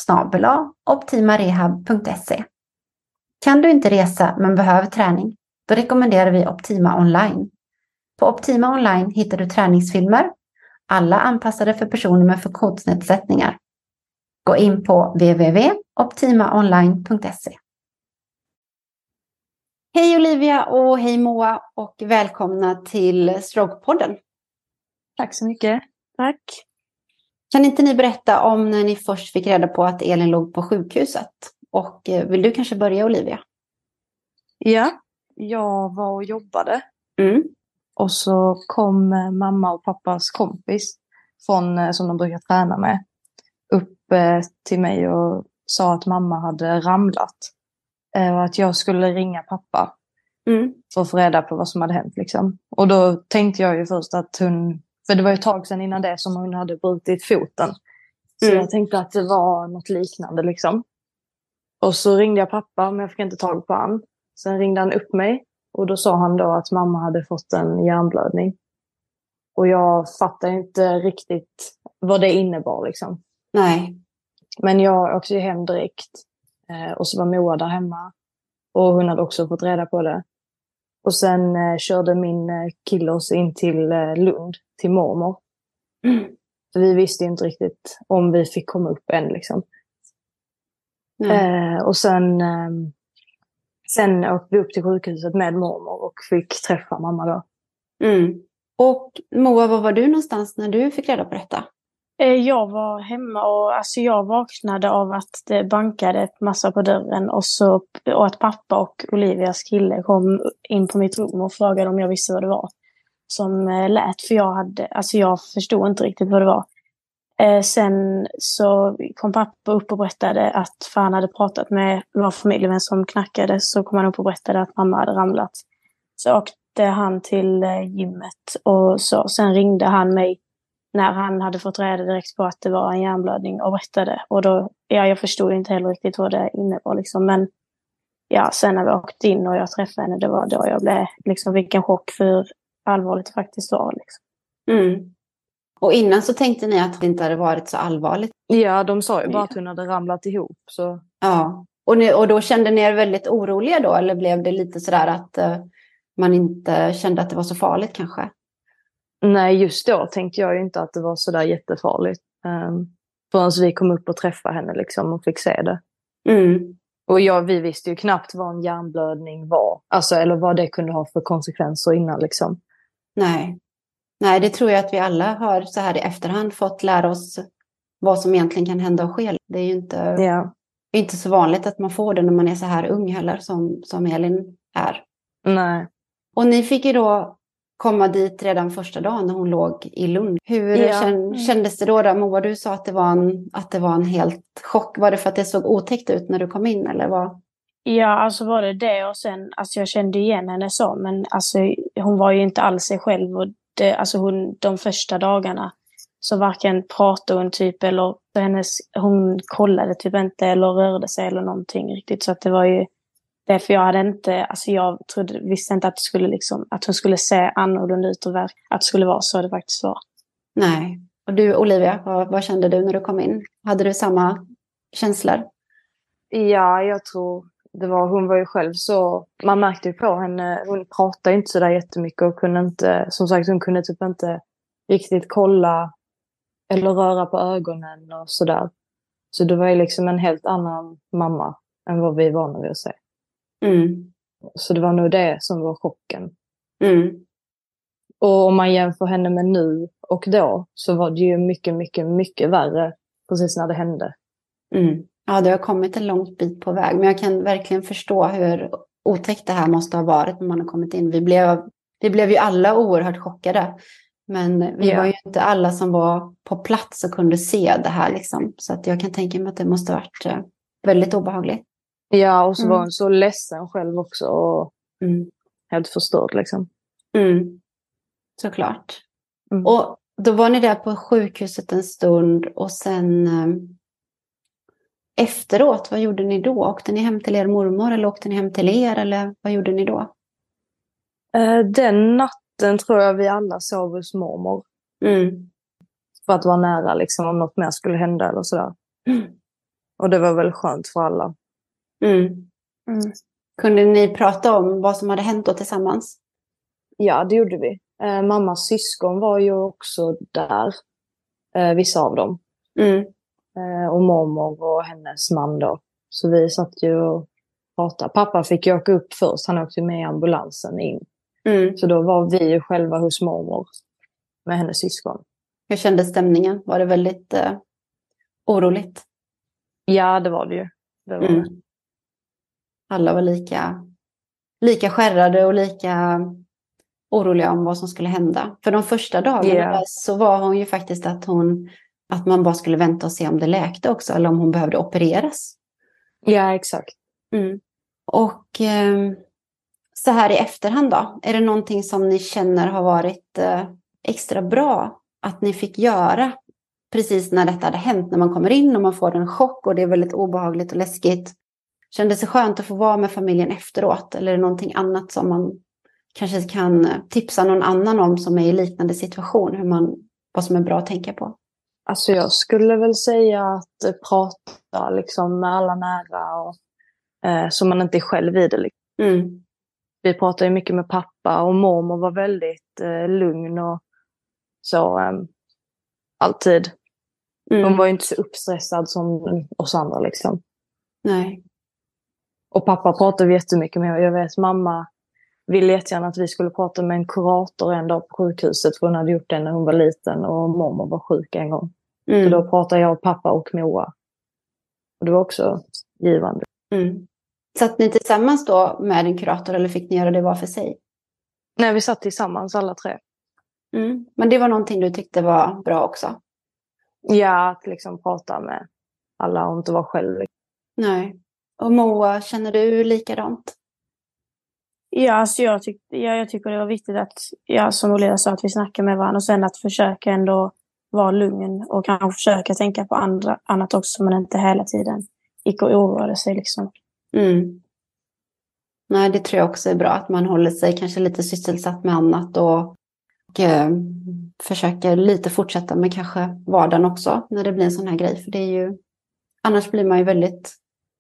optimarehab.se. Kan du inte resa men behöver träning? Då rekommenderar vi Optima Online. På Optima Online hittar du träningsfilmer, alla anpassade för personer med funktionsnedsättningar. Gå in på www.optimaonline.se. Hej Olivia och hej Moa och välkomna till Strokepodden. Tack så mycket. Tack. Kan inte ni berätta om när ni först fick reda på att Elin låg på sjukhuset? Och eh, vill du kanske börja Olivia? Ja, jag var och jobbade. Mm. Och så kom eh, mamma och pappas kompis från, eh, som de brukar träna med upp till mig och sa att mamma hade ramlat Eh, att jag skulle ringa pappa. Mm. För att få reda på vad som hade hänt. Liksom. Och då tänkte jag ju först att hon... För det var ju ett tag sedan innan det som hon hade brutit foten. Så mm. jag tänkte att det var något liknande liksom. Och så ringde jag pappa, men jag fick inte tag på han. Sen ringde han upp mig och då sa han då att mamma hade fått en hjärnblödning. Och jag fattade inte riktigt vad det innebar liksom. Nej. Men jag åkte hem direkt. Eh, och så var Moa där hemma. Och hon hade också fått reda på det. Och sen eh, körde min eh, kille oss in till eh, Lund, till mormor. Mm. För vi visste inte riktigt om vi fick komma upp än liksom. Eh, och sen, eh, sen åkte vi upp till sjukhuset med mormor och fick träffa mamma då. Mm. Och Moa, var var du någonstans när du fick reda på detta? Eh, jag var hemma och alltså jag vaknade av att det bankade ett massa på dörren och, så, och att pappa och Olivias kille kom in på mitt rum och frågade om jag visste vad det var som eh, lät. För jag, hade, alltså jag förstod inte riktigt vad det var. Eh, sen så kom pappa upp och berättade att för han hade pratat med vår familjevän som knackade så kom han upp och berättade att mamma hade ramlat. Så åkte han till eh, gymmet och så. Sen ringde han mig när han hade fått reda direkt på att det var en hjärnblödning och berättade. Och då, ja, jag förstod inte heller riktigt vad det innebar liksom. Men ja, sen när vi åkte in och jag träffade henne, det var då jag blev, liksom, vilken chock för hur allvarligt det faktiskt var. Liksom. Mm. Och innan så tänkte ni att det inte hade varit så allvarligt? Ja, de sa ju bara att hon hade ramlat ihop. Så. Ja, och, ni, och då kände ni er väldigt oroliga då? Eller blev det lite sådär att uh, man inte kände att det var så farligt kanske? Nej, just då tänkte jag ju inte att det var sådär jättefarligt. Um, förrän vi kom upp och träffade henne liksom och fick se det. Mm. Och jag, vi visste ju knappt vad en hjärnblödning var. Alltså, eller vad det kunde ha för konsekvenser innan. Liksom. Nej. Nej, det tror jag att vi alla har så här i efterhand fått lära oss vad som egentligen kan hända och ske. Det är ju inte, ja. inte så vanligt att man får det när man är så här ung heller som, som Elin är. Nej. Och ni fick ju då komma dit redan första dagen när hon låg i Lund. Hur ja. Mm. kändes det då, då? Moa, du sa att det, var en, att det var en helt chock. Var det för att det såg otäckt ut när du kom in eller vad? Ja, alltså var det det och sen, alltså jag kände igen henne så, men alltså hon var ju inte alls sig själv och det, alltså hon, de första dagarna så varken pratade hon typ eller hennes, hon kollade typ inte eller rörde sig eller någonting riktigt. Så att det var ju därför jag hade inte, alltså jag trodde, visste inte att, det skulle liksom, att hon skulle se annorlunda ut och att det skulle vara så det faktiskt var. Nej. Och du Olivia, vad, vad kände du när du kom in? Hade du samma känslor? Ja, jag tror det var, hon var ju själv så, man märkte ju på henne, hon pratade inte sådär jättemycket och kunde inte, som sagt hon kunde typ inte riktigt kolla eller röra på ögonen och sådär. Så det var ju liksom en helt annan mamma än vad vi är vana vid att se. Mm. Så det var nog det som var chocken. Mm. Och om man jämför henne med nu och då så var det ju mycket, mycket, mycket värre precis när det hände. Mm. Ja, det har kommit en lång bit på väg. Men jag kan verkligen förstå hur otäckt det här måste ha varit när man har kommit in. Vi blev, vi blev ju alla oerhört chockade. Men vi ja. var ju inte alla som var på plats och kunde se det här. Liksom. Så att jag kan tänka mig att det måste ha varit eh, väldigt obehagligt. Ja, och så mm. var hon så ledsen själv också. Och mm. Helt förstörd liksom. Mm. Såklart. Mm. Och då var ni där på sjukhuset en stund och sen eh, efteråt, vad gjorde ni då? Åkte ni hem till er mormor eller åkte ni hem till er eller vad gjorde ni då? Eh, den natten tror jag vi alla sov hos mormor. Mm. För att vara nära liksom om något mer skulle hända eller sådär. Mm. Och det var väl skönt för alla. Mm. Mm. Kunde ni prata om vad som hade hänt då tillsammans? Ja, det gjorde vi. Eh, mammas syskon var ju också där. Eh, vissa av dem. Mm. Eh, och mormor och hennes man då. Så vi satt ju och pratade. Pappa fick ju åka upp först. Han åkte med ambulansen in. Mm. Så då var vi ju själva hos mormor med hennes syskon. Hur kändes stämningen? Var det väldigt eh, oroligt? Ja, det var det ju. Det var mm. det. Alla var lika, lika skärrade och lika oroliga om vad som skulle hända. För de första dagarna yeah. så var hon ju faktiskt att hon att man bara skulle vänta och se om det läkte också eller om hon behövde opereras. Ja, exakt. Mm. Och eh, så här i efterhand då, är det någonting som ni känner har varit eh, extra bra att ni fick göra precis när detta hade hänt, när man kommer in och man får en chock och det är väldigt obehagligt och läskigt. Kändes det skönt att få vara med familjen efteråt eller är det någonting annat som man kanske kan tipsa någon annan om som är i liknande situation, hur man, vad som är bra att tänka på? Alltså jag skulle väl säga att prata liksom med alla nära och eh, så man inte är själv i det. Liksom. Mm. Vi pratade mycket med pappa och mormor var väldigt eh, lugn och så eh, alltid. Mm. Hon var inte så uppstressad som oss andra liksom. Nej. Och pappa pratade jättemycket med och jag vet mamma ville jättegärna att vi skulle prata med en kurator en dag på sjukhuset för hon hade gjort det när hon var liten och mormor var sjuk en gång. Mm. Så då pratade jag, pappa och Moa. Och det var också givande. Mm. Satt ni tillsammans då med en kurator eller fick ni göra det var för sig? Nej, vi satt tillsammans alla tre. Mm. Men det var någonting du tyckte var bra också? Ja, att liksom prata med alla och inte vara själv. Nej. Och Moa, känner du likadant? Ja, alltså jag, tyck, ja, jag tycker det var viktigt att, ja, som Olivia sa, att vi snackar med varandra och sen att försöka ändå vara lugn och kanske försöka tänka på andra, annat också, men inte hela tiden gick och oroade sig. Liksom. Mm. Nej, det tror jag också är bra, att man håller sig kanske lite sysselsatt med annat och, och eh, försöker lite fortsätta med kanske vardagen också när det blir en sån här grej. För det är ju, annars blir man ju väldigt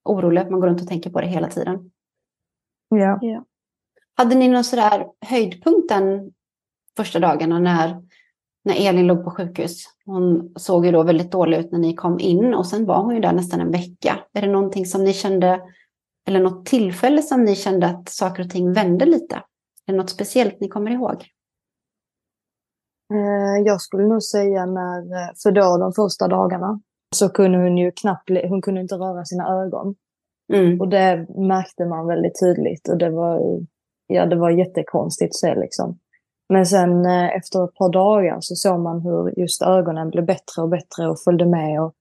orolig att man går runt och tänker på det hela tiden. Ja. ja. Hade ni någon sådär höjdpunkt den första dagarna när, när Elin låg på sjukhus? Hon såg ju då väldigt dålig ut när ni kom in och sen var hon ju där nästan en vecka. Är det någonting som ni kände, eller något tillfälle som ni kände att saker och ting vände lite? Är det något speciellt ni kommer ihåg? Eh, jag skulle nog säga när, för då de första dagarna, så kunde hon ju knappt, hon kunde inte röra sina ögon. Mm. Och det märkte man väldigt tydligt och det var, ja, det var jättekonstigt att se liksom. Men sen eh, efter ett par dagar så såg man hur just ögonen blev bättre och bättre och följde med. Och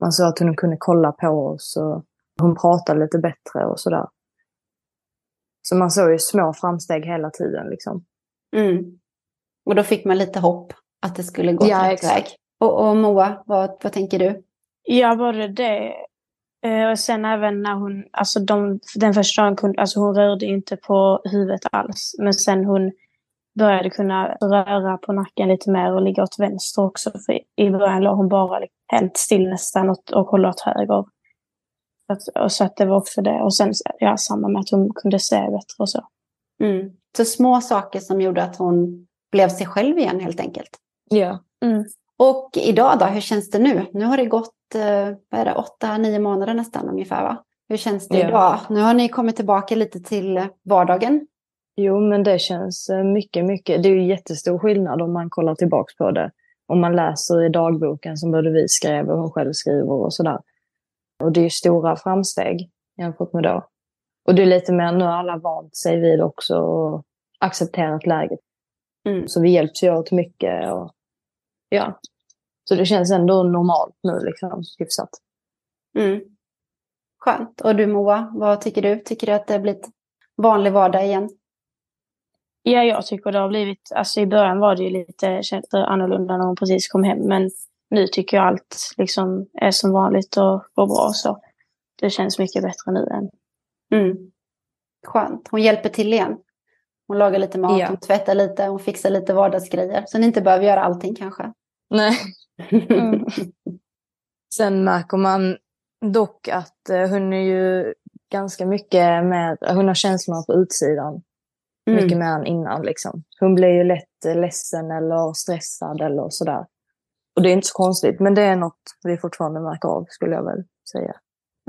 man såg att hon kunde kolla på oss och hon pratade lite bättre och sådär. Så man såg ju små framsteg hela tiden liksom. Mm. Och då fick man lite hopp att det skulle gå ja, rätt väg. Och, och Moa, vad, vad tänker du? Ja, både det. Eh, och sen även när hon, alltså de, den första dagen, kunde, alltså hon rörde inte på huvudet alls. Men sen hon började kunna röra på nacken lite mer och ligga åt vänster också. För i början låg hon bara helt still nästan och, och kollade åt höger. Att, och så att det var också det. Och sen ja, samma med att hon kunde se bättre och så. Mm. Så små saker som gjorde att hon blev sig själv igen helt enkelt. Ja. Mm. Och idag då, hur känns det nu? Nu har det gått eh, vad är det, åtta, nio månader nästan ungefär va? Hur känns det ja. idag? Nu har ni kommit tillbaka lite till vardagen. Jo, men det känns eh, mycket, mycket. Det är ju jättestor skillnad om man kollar tillbaka på det. Om man läser i dagboken som både vi skrev och hon själv skriver och sådär. Och det är ju stora framsteg jämfört med då. Och det är lite mer, nu har alla vant sig vid också och accepterat läget. Mm. Så vi hjälps ju åt mycket. Och, ja. Så det känns ändå normalt nu, liksom, hyfsat. Mm. Skönt. Och du Moa, vad tycker du? Tycker du att det har blivit vanlig vardag igen? Ja, jag tycker det har blivit, alltså i början var det ju lite annorlunda när hon precis kom hem, men nu tycker jag allt liksom är som vanligt och går bra så. Det känns mycket bättre nu än. Mm. Skönt. Hon hjälper till igen. Hon lagar lite mat, ja. hon tvättar lite, hon fixar lite vardagsgrejer. Så ni inte behöver göra allting kanske. Nej. Mm. [laughs] Sen märker man dock att eh, hon är ju ganska mycket mer, hon har känslorna på utsidan. Mm. Mycket mer än innan liksom. Hon blir ju lätt eh, ledsen eller stressad eller sådär. Och det är inte så konstigt, men det är något vi fortfarande märker av skulle jag väl säga.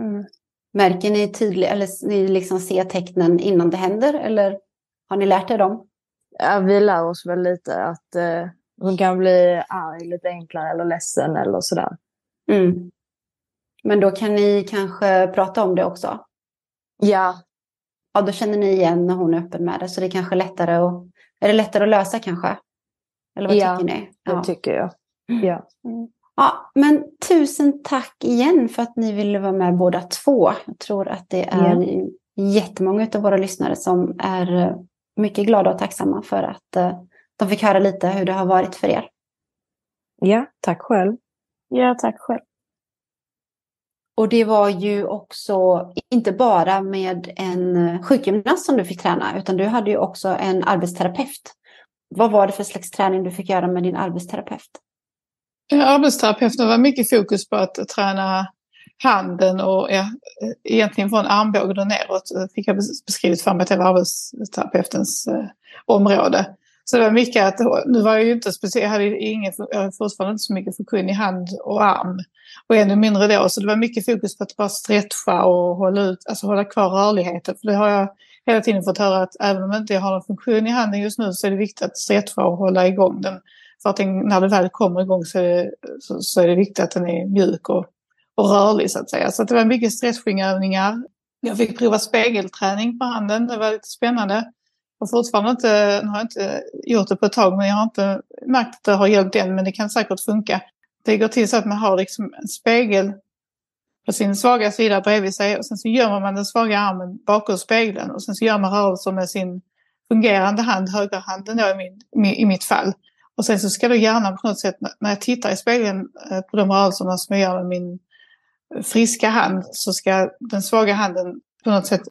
Mm. Märker ni tydligt, eller ni liksom ser tecknen innan det händer, eller har ni lärt er dem? Ja, vi lär oss väl lite att eh, hon kan bli arg lite enklare eller ledsen eller sådär. Mm. Men då kan ni kanske prata om det också? Ja. Ja, då känner ni igen när hon är öppen med det, så det är kanske lättare att, är det lättare att lösa kanske? Eller vad ja, tycker ni? Ja, det tycker jag. Ja. Mm. Ja, men tusen tack igen för att ni ville vara med båda två. Jag tror att det är ja. jättemånga av våra lyssnare som är mycket glada och tacksamma för att eh, de fick höra lite hur det har varit för er. Ja, tack själv. Ja, tack själv. Och det var ju också inte bara med en sjukgymnast som du fick träna, utan du hade ju också en arbetsterapeut. Vad var det för slags träning du fick göra med din arbetsterapeut? Arbetsterapeuten var mycket fokus på att träna handen och ja, egentligen från armbågen och neråt fick jag beskrivet för mig att det var arbetsterapeutens eh, område. Så det var mycket att, nu var jag ju inte speciellt, jag hade, ingen, jag hade fortfarande inte så mycket funktion i hand och arm. Och ännu mindre då, så det var mycket fokus på att bara stretcha och hålla, ut, alltså hålla kvar rörligheten. För det har jag hela tiden fått höra att även om jag inte har någon funktion i handen just nu så är det viktigt att stretcha och hålla igång den. För att den, när det väl kommer igång så är, det, så, så är det viktigt att den är mjuk och, och rörlig så att säga. Så att det var mycket stretchingövningar. Jag fick prova spegelträning på handen, det var lite spännande har fortfarande inte, har inte gjort det på ett tag men jag har inte märkt att det har hjälpt än men det kan säkert funka. Det går till så att man har liksom en spegel på sin svaga sida bredvid sig och sen så gömmer man den svaga armen bakom spegeln och sen så gör man rörelser med sin fungerande hand, högerhanden då i, min, i mitt fall. Och sen så ska då hjärnan på något sätt, när jag tittar i spegeln eh, på de rörelserna som jag gör med min friska hand så ska den svaga handen på något sätt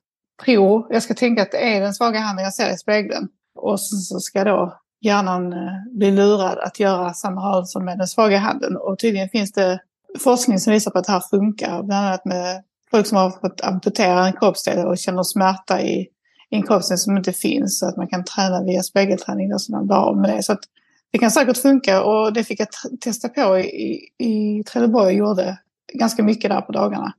tro, jag ska tänka att det är den svaga handen jag ser i spegeln. Och så ska då hjärnan eh, bli lurad att göra samma rörelse med den svaga handen. Och tydligen finns det forskning som visar på att det här funkar. Bland annat med folk som har fått amputera en kroppsdel och känner smärta i, i en kroppsdel som inte finns. Så att man kan träna via spegelträning och så man blir av med det. Så att det kan säkert funka och det fick jag testa på i, i Trelleborg och gjorde ganska mycket där på dagarna.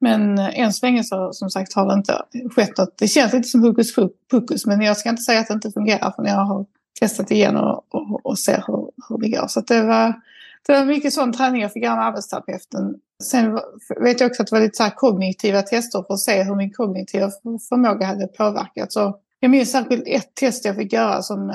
Men än så länge så som sagt har det inte skett något. Det känns lite som hokus pokus men jag ska inte säga att det inte fungerar för jag har testat igen och, och, och ser hur, hur det går. Så det, var, det var mycket sån träning jag fick göra med arbetsterapeuten. Sen vet jag också att det var lite så kognitiva tester för att se hur min kognitiva förmåga hade påverkats. Så jag minns särskilt ett test jag fick göra som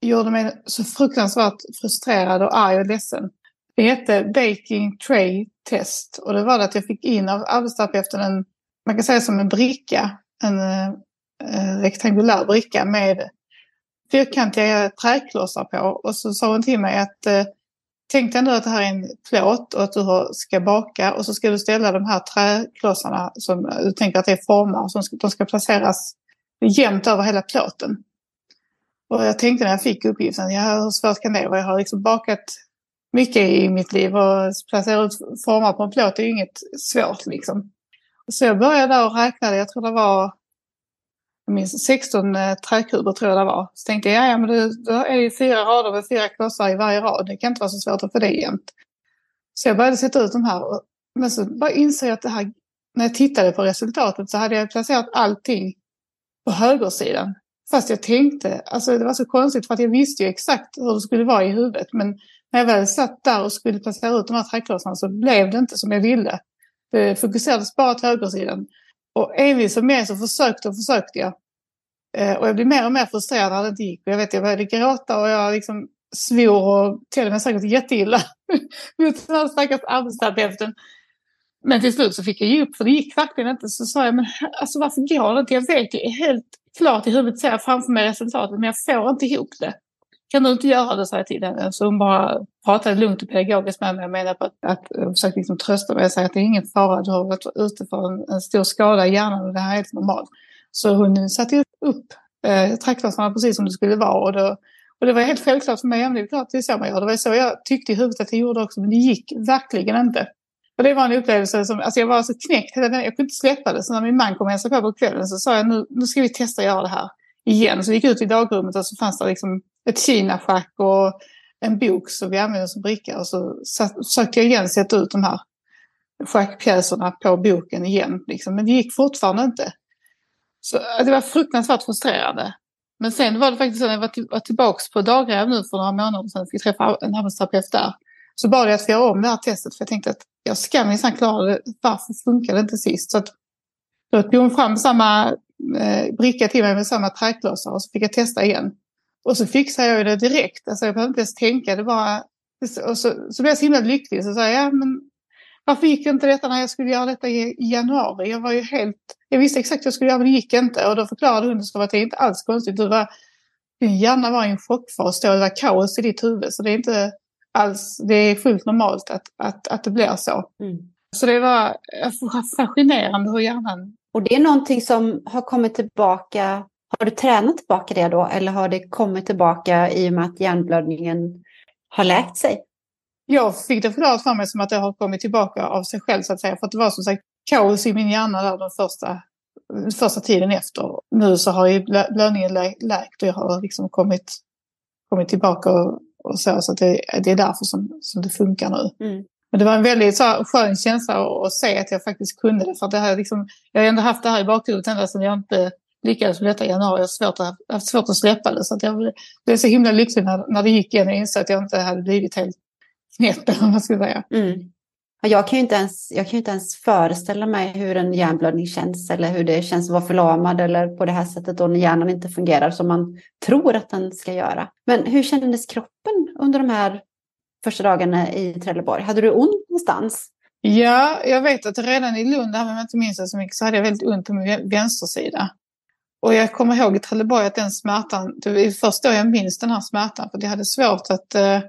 gjorde mig så fruktansvärt frustrerad och arg och ledsen. Det hette Baking Tray Test och det var det att jag fick in av arbetsterapeuten en, man kan säga som en bricka, en eh, rektangulär bricka med fyrkantiga träklossar på. Och så sa hon till mig att eh, tänk dig nu att det här är en plåt och att du ska baka och så ska du ställa de här träklossarna som du tänker att det är formar som ska, de ska placeras jämnt över hela plåten. Och jag tänkte när jag fick uppgiften, ja hur svårt kan det vara? Jag har liksom bakat mycket i mitt liv och placera ut formar på en plåt är ju inget svårt liksom. Så jag började där och räknade, jag tror det var jag minns 16 eh, träkuber tror jag det var. Så tänkte jag, ja men det, då är det fyra rader med fyra klossar i varje rad. Det kan inte vara så svårt att få det jämnt. Så jag började sätta ut de här. Men så bara inser jag att det här, när jag tittade på resultatet så hade jag placerat allting på högersidan. Fast jag tänkte, alltså det var så konstigt för att jag visste ju exakt hur det skulle vara i huvudet. Men när jag väl satt där och skulle placera ut de här träklossarna så blev det inte som jag ville. Det fokuserades bara till högersidan. Och envis och mer så försökte och försökte jag. Eh, och jag blev mer och mer frustrerad när det inte gick. Och jag vet, jag började gråta och jag liksom svor och till och med säkert jätteilla [laughs] mot den här stackars arbetsterapeuten. Men till slut så fick jag ge upp för det gick verkligen inte. Så sa jag, men alltså varför går det inte? Jag vet ju helt klart i huvudet ser jag framför mig resultatet men jag får inte ihop det kan du inte göra det, sa jag till henne. Så alltså, hon bara pratade lugnt och pedagogiskt med mig. och menade på att, att eh, försökte liksom trösta mig och säga att det är ingen fara, du har varit ute för en, en stor skada i hjärnan och det här är helt normalt. Så hon satte upp eh, traktorn precis som det skulle vara. Och, då, och det var helt självklart för mig, ja, det är klart det är så man gör. Det var så jag tyckte i huvudet att jag gjorde också, men det gick verkligen inte. Och det var en upplevelse som, alltså jag var så knäckt, jag kunde inte släppa det. Så när min man kom och hälsade på på kvällen så sa jag, nu, nu ska vi testa att göra det här igen. Så vi gick ut i dagrummet och så fanns det liksom ett kinaschack och en bok som vi använde som bricka. Och så försökte jag igen sätta ut de här schackpjäserna på boken igen. Liksom. Men det gick fortfarande inte. Så äh, det var fruktansvärt frustrerande. Men sen var det faktiskt så när jag var, till, var tillbaka på Dagräv nu för några månader sedan, fick träffa en arbetsterapeut där. Så bad jag att få göra om det här testet för jag tänkte att jag ska minsann klara det. Varför funkade det inte sist? Så att, då tog hon fram samma eh, bricka till mig med samma träklossar och så fick jag testa igen. Och så fixade jag det direkt. Alltså jag behövde inte ens tänka. Det bara, och så, så blev jag så himla lycklig. Så sa jag, ja, men varför gick inte detta när jag skulle göra detta i, januari? Jag var ju helt, jag visste exakt hur jag skulle göra men det gick inte. Och då förklarade hundskap att det är inte alls konstigt. Du var, din hjärna var i en chockfas då, det var kaos i ditt huvud. Så det är inte alls, det är fullt normalt att, att, att det blir så. Mm. Så det var fascinerande hur hjärnan... Och det är någonting som har kommit tillbaka har du tränat tillbaka det då eller har det kommit tillbaka i och med att hjärnblödningen har läkt sig? Jag fick det förklarat för mig som att det har kommit tillbaka av sig själv så att säga. För att det var som sagt kaos i min hjärna där den första, första tiden efter. Nu så har ju blödningen läkt och jag har liksom kommit, kommit tillbaka och, och så. Så det, det, är därför som, som det funkar nu. Mm. Men det var en väldigt så skön känsla att, se att jag faktiskt kunde det. För att det här liksom, jag har ändå haft det här i bakhuvudet ända sedan jag inte lyckades med detta i januari. Jag har svårt att, haft svårt att släppa det. Så att jag blev så himla lycklig när, när det gick igen och insåg att jag inte hade blivit helt knäpp, eller vad man ska säga. Mm. Jag kan, ju inte ens, jag kan ju inte ens föreställa mig hur en hjärnblödning känns eller hur det känns att vara förlamad eller på det här sättet då när hjärnan inte fungerar som man tror att den ska göra. Men hur kändes kroppen under de här första dagarna i Trelleborg? Hade du ont någonstans? Ja, jag vet att redan i Lund, även om jag inte minns det så mycket, så hade jag väldigt ont på min vänstersida. Och jag kommer ihåg i Trelleborg att den smärtan, det var först då jag minns den här smärtan, för jag hade svårt att... Eh,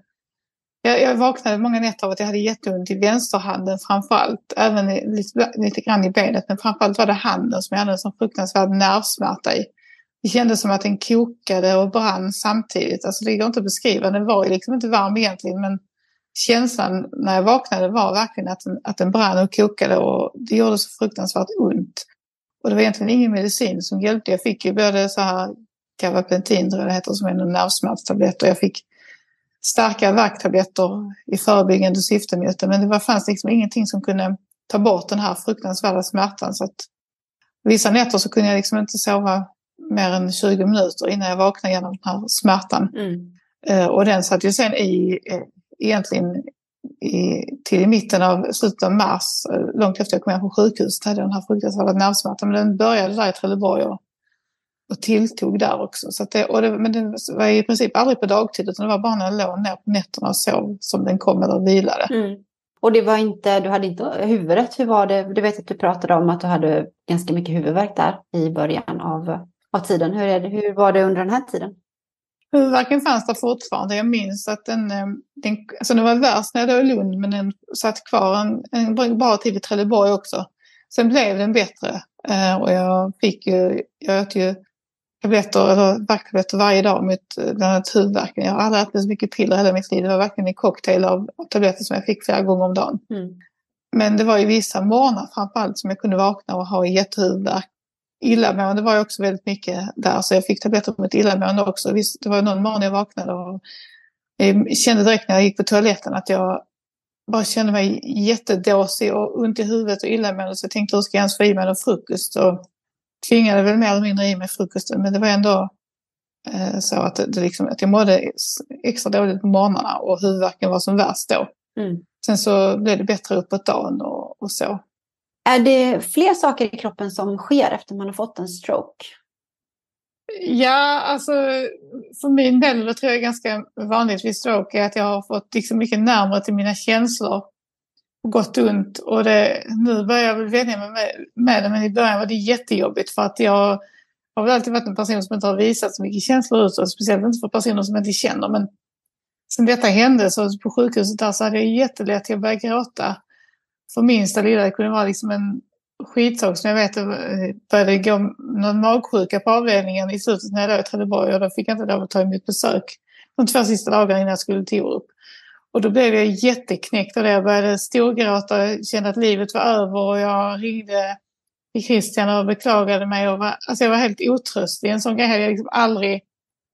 jag, jag vaknade många nätter av att jag hade jätteont i vänsterhanden framför allt, även lite, lite grann i benet, men framförallt var det handen som jag hade en sån fruktansvärd nervsmärta i. Det kändes som att den kokade och brann samtidigt. Alltså det går inte att beskriva, den var ju liksom inte varm egentligen, men känslan när jag vaknade var verkligen att den, att den brann och kokade och det gjorde så fruktansvärt ont. Och det var egentligen ingen medicin som hjälpte. Jag fick ju både så här Gabapentin, tror jag det heter, som är en nervsmärtstablett och jag fick starka värktabletter i förebyggande syfte mot det. Men det var, fanns liksom ingenting som kunde ta bort den här fruktansvärda smärtan. Så att vissa nätter så kunde jag liksom inte sova mer än 20 minuter innan jag vaknade genom den här smärtan. Mm. Uh, och den satt ju sen i, uh, egentligen i, till i mitten av slutet av mars, eh, långt efter jag kom hem från sjukhuset, hade jag den här fruktansvärda nervsmärtan. Men den började där i Trelleborg och, och tilltog där också. Så det, och det, men den var i princip aldrig på dagtid, utan det var bara när jag låg ner på nätterna och sov som den kom eller vilade. Mm. Och det var inte, du hade inte huvudet, hur var det? Du vet att du pratade om att du hade ganska mycket huvudvärk där i början av, av tiden. Hur, är det, hur var det under den här tiden? Huvudvärken fanns där fortfarande. Jag minns att den, eh, den alltså den var värst när jag var i Lund men den satt kvar en, en bra tid i Trelleborg också. Sen blev den bättre eh, och jag fick ju, jag åt ju tabletter eller värktabletter varje dag mot eh, bland annat huvudvärken. Jag har aldrig ätit så mycket piller hela mitt liv. Det var verkligen en cocktail av, av tabletter som jag fick flera gånger om dagen. Mm. Men det var ju vissa morgnar framförallt som jag kunde vakna och ha jättehuvudvärk illamående var ju också väldigt mycket där, så jag fick tabletter mot illamående också. Visst, det var någon morgon jag vaknade och jag kände direkt när jag gick på toaletten att jag bara kände mig jättedåsig och ont i huvudet och illamående. Så jag tänkte hur ska jag ens få i mig någon frukost? Och tvingade väl mer eller mindre i mig frukosten. Men det var ändå eh, så att, det liksom, att jag mådde extra dåligt på morgnarna och huvudvärken var som värst då. Mm. Sen så blev det bättre uppåt dagen och, och så. Är det fler saker i kroppen som sker efter man har fått en stroke? Ja, alltså för min del, det tror jag är ganska vanligt vid stroke, är att jag har fått liksom mycket närmare till mina känslor. Gått ont och det, nu börjar jag väl vänja mig med, med det, men i början var det jättejobbigt för att jag har väl alltid varit en person som inte har visat så mycket känslor utåt, speciellt inte för personer som jag inte känner. Men sen detta hände så på sjukhuset där så hade jag jättelätt att börja gråta för minsta lilla. Det kunde vara liksom en skitsak som jag vet eh, började gå någon magsjuka på avdelningen i slutet när jag låg i Trelleborg och då fick jag inte lov att ta emot besök de två sista dagarna innan jag skulle till Orup. Och då blev jag jätteknäckt av det. Jag började storgråta och kände att livet var över och jag ringde till Christian och beklagade mig. Och var, alltså jag var helt otröstlig. En sån grej hade jag liksom aldrig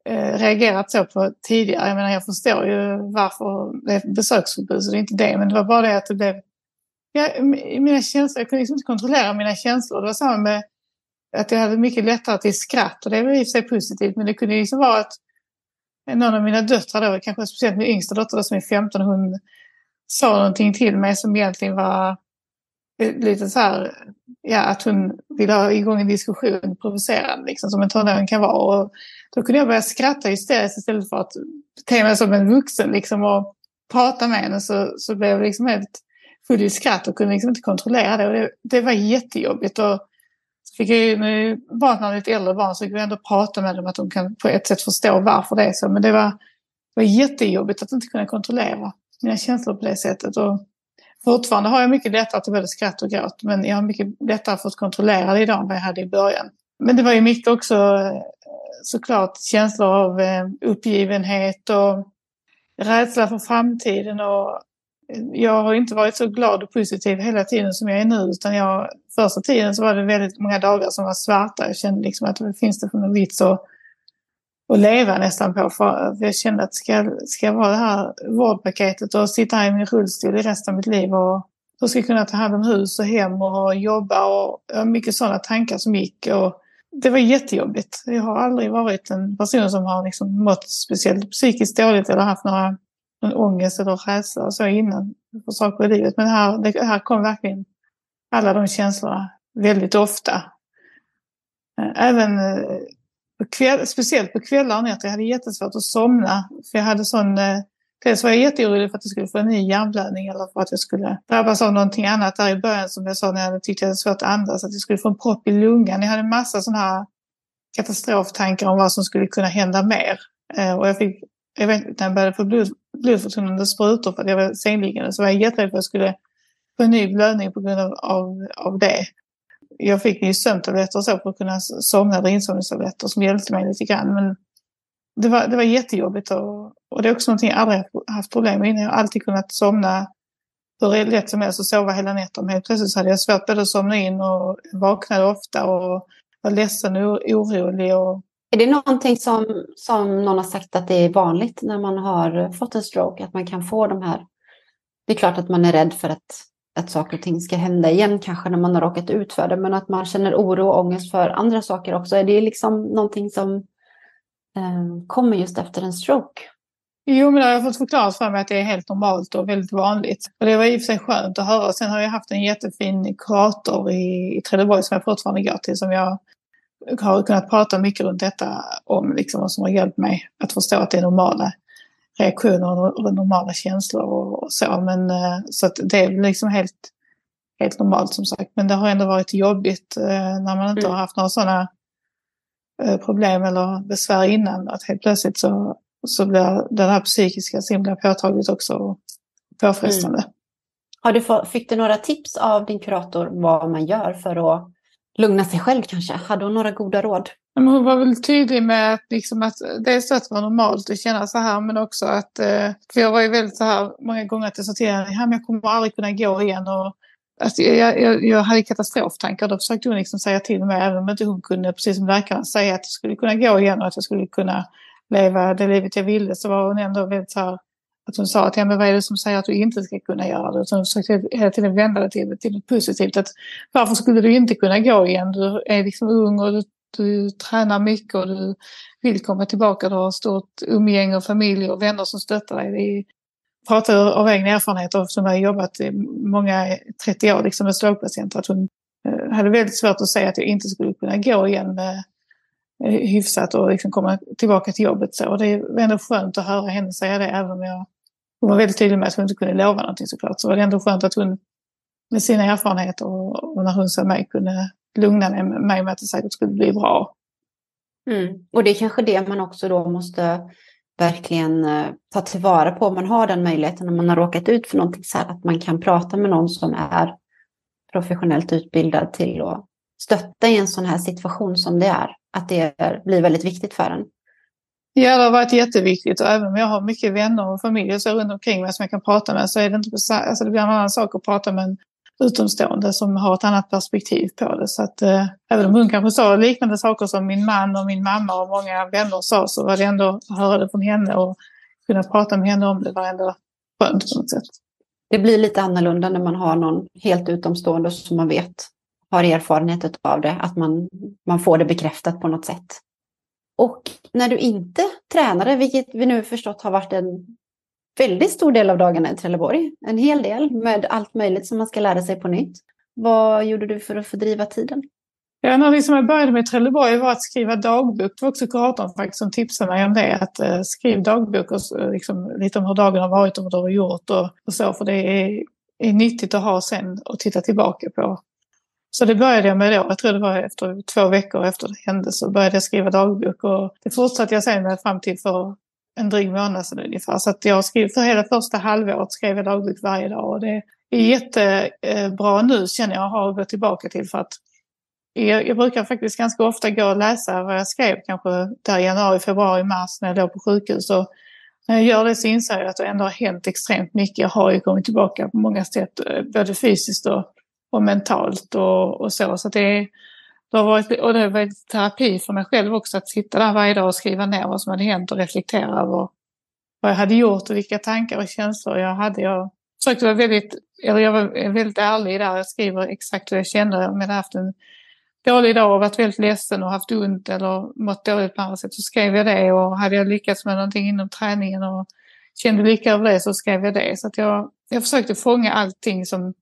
eh, reagerat så på tidigare. Jag menar jag förstår ju varför det är besöksförbud så det är inte det. Men det var bara det att det blev jag, mina känslor, jag kunde liksom inte kontrollera mina känslor. Det var samma med att jag hade mycket lättare till skratt och det var i och för sig positivt. Men det kunde liksom vara att någon av mina döttrar, då, kanske speciellt min yngsta dotter som är 15, hon sa någonting till mig som egentligen var eh, lite så här, ja, att hon ville ha igång en diskussion, provocerande, liksom, som en tonåring kan vara. Och då kunde jag börja skratta hysteriskt istället för att bete mig som en vuxen liksom, och prata med henne. Så, så blev jag liksom helt full i skratt och kunde liksom inte kontrollera det. Och det, det var jättejobbigt. Och Så fick jag ju, med barn när lite äldre barn så fick vi ändå prata med dem att de kan på ett sätt förstå varför det är så. Men det var, det var jättejobbigt att inte kunna kontrollera mina känslor på det sättet. Och fortfarande har jag mycket lättare till både skratt och gråt. Men jag har mycket lättare fått kontrollera det idag än vad jag hade i början. Men det var ju mycket också eh, såklart känslor av eh, uppgivenhet och rädsla för framtiden. Och jag har inte varit så glad och positiv hela tiden som jag är nu. Utan jag, första tiden så var det väldigt många dagar som var svarta. Jag kände liksom att det finns det för någon vits att, att leva nästan på. För jag kände att ska, ska jag vara det här vårdpaketet och sitta här i min rullstol i resten av mitt liv och hur ska jag kunna ta hand om hus och hem och jobba och mycket sådana tankar som gick. Och det var jättejobbigt. Jag har aldrig varit en person som har liksom mått speciellt psykiskt dåligt eller haft några någon ångest eller rädsla och så innan för saker i livet. Men här, det här kom verkligen alla de känslorna väldigt ofta. Eh, även eh, på kväll, speciellt på kvällar och nätter. Jag hade jättesvårt att somna. För jag hade sån... Eh, dels var jag jätteorolig för att jag skulle få en ny hjärnblödning eller för att jag skulle drabbas av någonting annat där i början som jag sa när jag tyckte jag hade svårt att andas. Att jag skulle få en propp i lungan. Jag hade en massa sådana här katastroftankar om vad som skulle kunna hända mer. Och jag fick jag vet när jag började få blod, blodförtunnande sprutor för att jag var sängliggande så var jag jätterädd för att jag skulle få en ny blödning på grund av, av, av det. Jag fick ju sömntabletter och så för att kunna somna, eller insomningstabletter som hjälpte mig lite grann. Men det var, det var jättejobbigt och, och det är också någonting jag aldrig haft problem med innan. Jag har alltid kunnat somna hur lätt som helst och sova hela nätter. Men helt plötsligt så hade jag svårt både att somna in och vaknade ofta och var ledsen och orolig. Och är det någonting som, som någon har sagt att det är vanligt när man har fått en stroke? Att man kan få de här... Det är klart att man är rädd för att, att saker och ting ska hända igen kanske när man har råkat ut för det. Men att man känner oro och ångest för andra saker också. Är det liksom någonting som eh, kommer just efter en stroke? Jo, men det har jag fått förklarat för mig att det är helt normalt och väldigt vanligt. Och det var i och för sig skönt att höra. Sen har jag haft en jättefin kurator i, i Trelleborg som jag fortfarande går till som jag har kunnat prata mycket runt detta om liksom vad som har hjälpt mig att förstå att det är normala reaktioner och normala känslor och, så. Men eh, så att det är liksom helt, helt normalt som sagt. Men det har ändå varit jobbigt eh, när man inte mm. har haft några sådana eh, problem eller besvär innan. Att helt plötsligt så, så blir det här psykiska så himla påtagligt också och påfrestande. Mm. Har du få, fick du några tips av din kurator vad man gör för att lugna sig själv kanske? Hade hon några goda råd? Men hon var väl tydlig med att, liksom att så att det var normalt att känna så här men också att, eh, för jag var ju väldigt så här många gånger att jag sa till henne, jag kommer aldrig kunna gå igen och Alltså jag, jag, jag hade katastroftankar. Då försökte hon liksom säga till mig, även om inte hon kunde, precis som läkaren, säga att jag skulle kunna gå igen och att jag skulle kunna leva det livet jag ville, så var hon ändå väldigt så här, att hon sa att ja, men vad är det som säger att du inte ska kunna göra det? Utan hon försökte hela tiden vända det till, till något positivt. Att varför skulle du inte kunna gå igen? Du är liksom ung och du, du tränar mycket och du vill komma tillbaka. Du har stort umgänge och familj och vänner som stöttar dig. Vi pratar av egen erfarenhet eftersom jag har jobbat i många 30 år liksom med strokepatienter. Att hon eh, hade väldigt svårt att säga att jag inte skulle kunna gå igen med eh, hyfsat och liksom komma tillbaka till jobbet. Så. Och det är ändå skönt att höra henne säga det, även om jag hon var väldigt tydlig med att hon inte kunde lova någonting såklart. Så var det ändå skönt att hon med sina erfarenheter och, och när hon sa mig kunde lugna mig med att det säkert skulle bli bra. Mm. Och det är kanske det man också då måste verkligen eh, ta tillvara på om man har den möjligheten när man har råkat ut för någonting så här att man kan prata med någon som är professionellt utbildad till att stötta i en sån här situation som det är. Att det blir väldigt viktigt för en. Ja, det har varit jätteviktigt och även om jag har mycket vänner och familj och så runt omkring mig som jag kan prata med så är det inte alltså det blir en annan sak att prata med en utomstående som har ett annat perspektiv på det. Så att eh, även om hon kanske sa liknande saker som min man och min mamma och många vänner sa så var det ändå att höra det från henne och kunna prata med henne om det var ändå skönt på något sätt. Det blir lite annorlunda när man har någon helt utomstående som man vet har erfarenhet av det, att man, man får det bekräftat på något sätt. Och när du inte tränade, vilket vi nu förstått har varit en väldigt stor del av dagarna i Trelleborg, en hel del med allt möjligt som man ska lära sig på nytt. Vad gjorde du för att fördriva tiden? Ja, någonting som jag började med i Trelleborg var att skriva dagbok. Det var också kuratorn faktiskt som tipsade mig om det. Att eh, skriv dagbok och eh, liksom, lite om hur dagen har varit och vad du har gjort och, och så. För det är, är nyttigt att ha sen och titta tillbaka på. Så det började jag med då. Jag tror det var efter två veckor efter det hände så började jag skriva dagbok. Och det fortsatte jag sen med fram till för en dryg månad sedan ungefär. Så att jag skrev, för hela första halvåret skrev jag dagbok varje dag. Och det är jättebra nu känner jag att ha gått tillbaka till. För att jag, jag, brukar faktiskt ganska ofta gå och läsa vad jag skrev kanske där i januari, februari, mars när jag låg på sjukhus. Och när jag gör det så inser jag att det ändå har hänt extremt mycket. Jag har ju kommit tillbaka på många sätt, eh, både fysiskt och, och mentalt och, och så. så det, det, har varit, och det har varit terapi för mig själv också att sitta där varje dag och skriva ner vad som hade hänt och reflektera över vad jag hade gjort och vilka tankar och känslor jag hade. Jag försökte vara väldigt, eller jag var väldigt ärlig där. Jag skriver exakt hur jag kände. Om jag hade haft en dålig dag och varit väldigt ledsen och haft ont eller mått dåligt på andra sätt så skrev jag det. Och hade jag lyckats med någonting inom träningen och kände lycka över det så skrev jag det. Så att jag, jag försökte fånga allting som,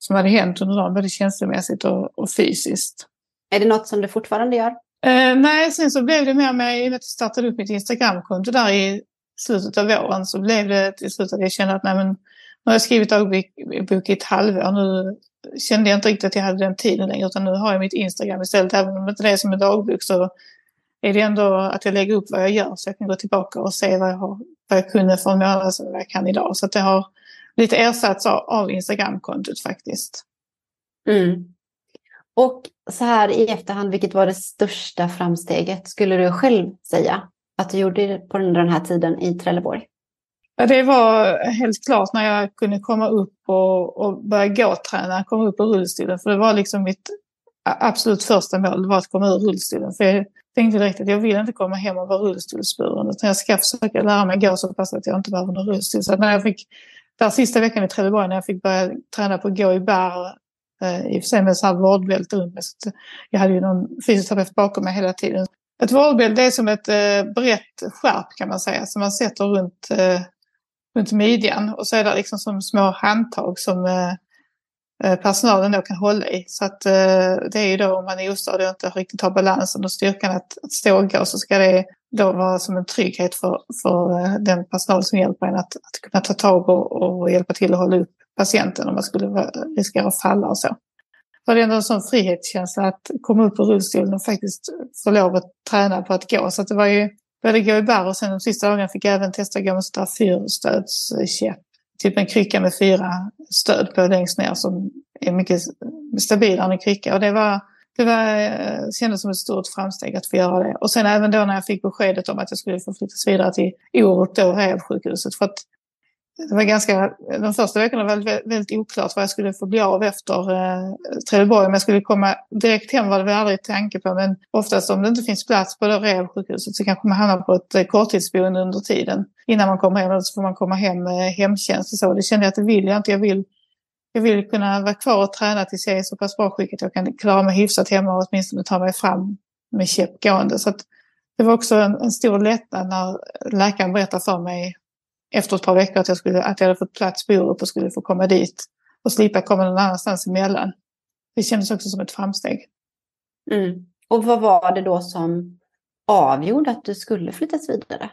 som hade hänt under dagen, både känslomässigt och, och fysiskt. Är det något som du fortfarande gör? Eh, nej, sen så blev det mer med, i och med att jag startade upp mitt Instagramkonto där i slutet av våren så blev det till slut att jag kände att nej men, nu har jag skrivit dagbok i ett halvår. Nu kände jag inte riktigt att jag hade den tiden längre utan nu har jag mitt Instagram istället. Även om det inte är som en dagbok så är det ändå att jag lägger upp vad jag gör så jag kan gå tillbaka och se vad jag, har, vad jag kunde för en månad sedan och vad jag kan idag. Så det har lite ersatts av, Instagramkontot faktiskt. Mm. Och så här i efterhand, vilket var det största framsteget skulle du själv säga att du gjorde på den här tiden i Trelleborg? Ja, det var helt klart när jag kunde komma upp och, och börja gå-träna, komma upp ur rullstolen. För det var liksom mitt absolut första mål, var att komma ur rullstolen. För jag tänkte direkt att jag vill inte komma hem och vara rullstolsburen. Utan jag ska försöka lära mig gå så pass att jag inte behöver någon rullstol. Så när jag fick, där sista veckan i Trelleborg, när jag fick börja träna på att gå i bär, eh, i och för sig med så vårdbälte runt mig. Så jag hade ju någon fysioterapeut bakom mig hela tiden. Ett vårdbälte är som ett eh, brett skärp kan man säga, som man sätter runt eh, runt midjan. Och så är det liksom som små handtag som eh, Eh, personalen då kan hålla i. Så att eh, det är ju då om man är ostadig och inte riktigt har balansen och styrkan att, att stå och gå så ska det då vara som en trygghet för, för eh, den personal som hjälper en att, att kunna ta tag och, och hjälpa till att hålla upp patienten om man skulle riskera att falla och så. För det är ändå en sån frihetskänsla att komma upp ur rullstolen och faktiskt få lov att träna på att gå. Så att det var ju började gå i barr och sen de sista dagarna fick jag även testa att gå med sådär fyrstödskäpp. Typ en krycka med fyra stöd på längst ner som är mycket stabilare än en krycka. Och det var, det var, eh, kändes som ett stort framsteg att få göra det. Och sen även då när jag fick beskedet om att jag skulle få flyttas vidare till Orup, då rehabsjukhuset. För att det var ganska, de första veckorna var det väldigt oklart vad jag skulle få bli av efter eh, Trelleborg. Om jag skulle komma direkt hem var det väl aldrig tanke på. Men oftast om det inte finns plats på rehabsjukhuset så kanske man hamnar på ett eh, korttidsboende under tiden. Innan man kommer hem, så får man komma hem med hemtjänst och så. Det kände jag att det vill jag inte. Jag vill, jag vill kunna vara kvar och träna tills jag är så pass bra skick att jag kan klara mig hyfsat hemma och åtminstone ta mig fram med käpp gående. Så det var också en, en stor lättnad när läkaren berättade för mig efter ett par veckor att jag, skulle, att jag hade fått plats på Orup och skulle få komma dit och slippa komma någon annanstans emellan. Det kändes också som ett framsteg. Mm. Och vad var det då som avgjorde att du skulle flyttas vidare?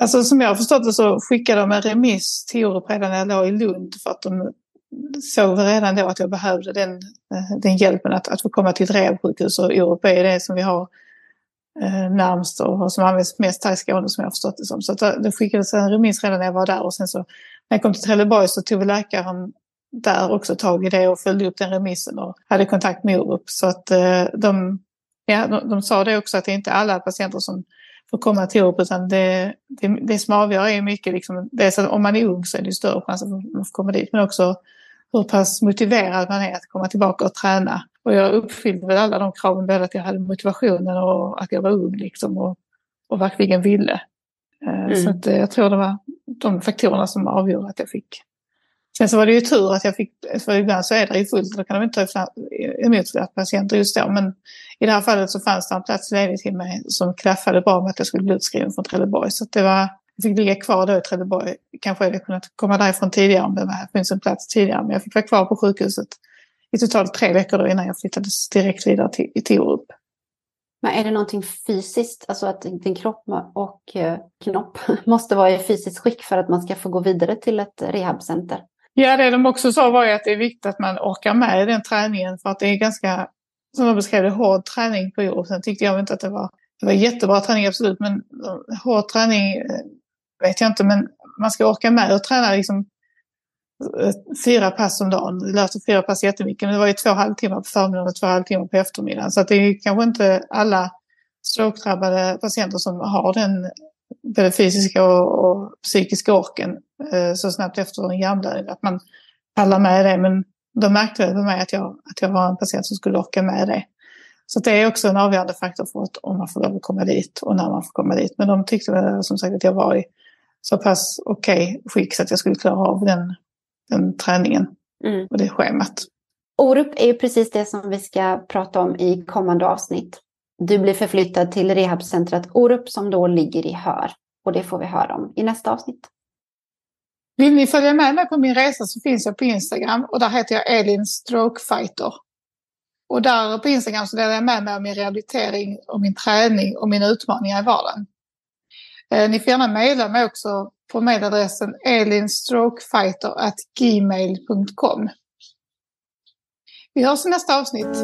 Alltså som jag har förstått det så skickade de en remiss till Orup redan när jag låg i Lund för att de såg redan då att jag behövde den, eh, den hjälpen att, att få komma till ett rehabsjukhus och Orup är det som vi har eh, närmst och som används mest här i Skåne som jag har förstått det som. Så att eh, det skickades en remiss redan när jag var där och sen så när jag kom till Trelleborg så tog läkaren där också tag i det och följde upp den remissen och hade kontakt med Orup. Så att eh, de, ja, de, de, sa det också att det är inte alla patienter som får komma till Orup utan det, det, det som avgör är mycket liksom, dels att om man är ung så är det större chans att man får komma dit men också hur pass motiverad man är att komma tillbaka och träna. Och jag uppfyllde väl alla de kraven, både att jag hade motivationen och att jag var ung liksom och, och verkligen ville. Eh, mm. Så att eh, jag tror det var de faktorerna som avgjorde att jag fick. Sen så var det ju tur att jag fick, för ibland så är det ju fullt, då kan de inte ta emot fler patienter just då. Men i det här fallet så fanns det en plats ledig till mig som klaffade bra med att jag skulle bli utskriven från Trelleborg. Så det var, jag fick ligga kvar då i Trelleborg. Kanske hade jag kunnat komma därifrån tidigare om det funnits en plats tidigare. Men jag fick vara kvar på sjukhuset i totalt tre veckor då innan jag flyttades direkt vidare till, till Orup. Men är det någonting fysiskt, alltså att din kropp och eh, knopp [laughs] måste vara i fysiskt skick för att man ska få gå vidare till ett rehabcenter? Ja, det de också sa var ju att det är viktigt att man orkar med den träningen för att det är ganska, som de beskrev det, hård träning på jord. Sen tyckte jag inte att det var, det var jättebra träning absolut, men hård träning eh, vet jag inte, men man ska orka med och träna liksom eh, Eh, fyra pass om dagen. Det löser fyra pass jättemycket, men det var ju två halvtimmar på förmiddagen och två halvtimmar på eftermiddagen. Så att det är kanske inte alla stroke-drabbade patienter som har den både fysiska och, och psykiska orken eh, så snabbt efter en hjärnblödning att man pallar med det. Men de märkte väl på mig att jag, att jag var en patient som skulle orka med det. Så det är också en avgörande faktor för att, om man får lov att komma dit och när man får komma dit. Men de tyckte väl som sagt att jag var i så pass okej okay skick så att jag skulle klara av den, den träningen mm. och det schemat. Orup är ju precis det som vi ska prata om i kommande avsnitt. Du blir förflyttad till rehabcentret Orup som då ligger i Hör. Och det får vi höra om i nästa avsnitt. Vill ni följa med mig på min resa så finns jag på Instagram och där heter jag Elin Strokefighter. Och där på Instagram så delar jag med mig av min rehabilitering och min träning och mina utmaningar i vardagen. Eh, ni får gärna mejla mig också på mejladressen elinstrokefighter.gmail.com. Vi hörs i nästa avsnitt.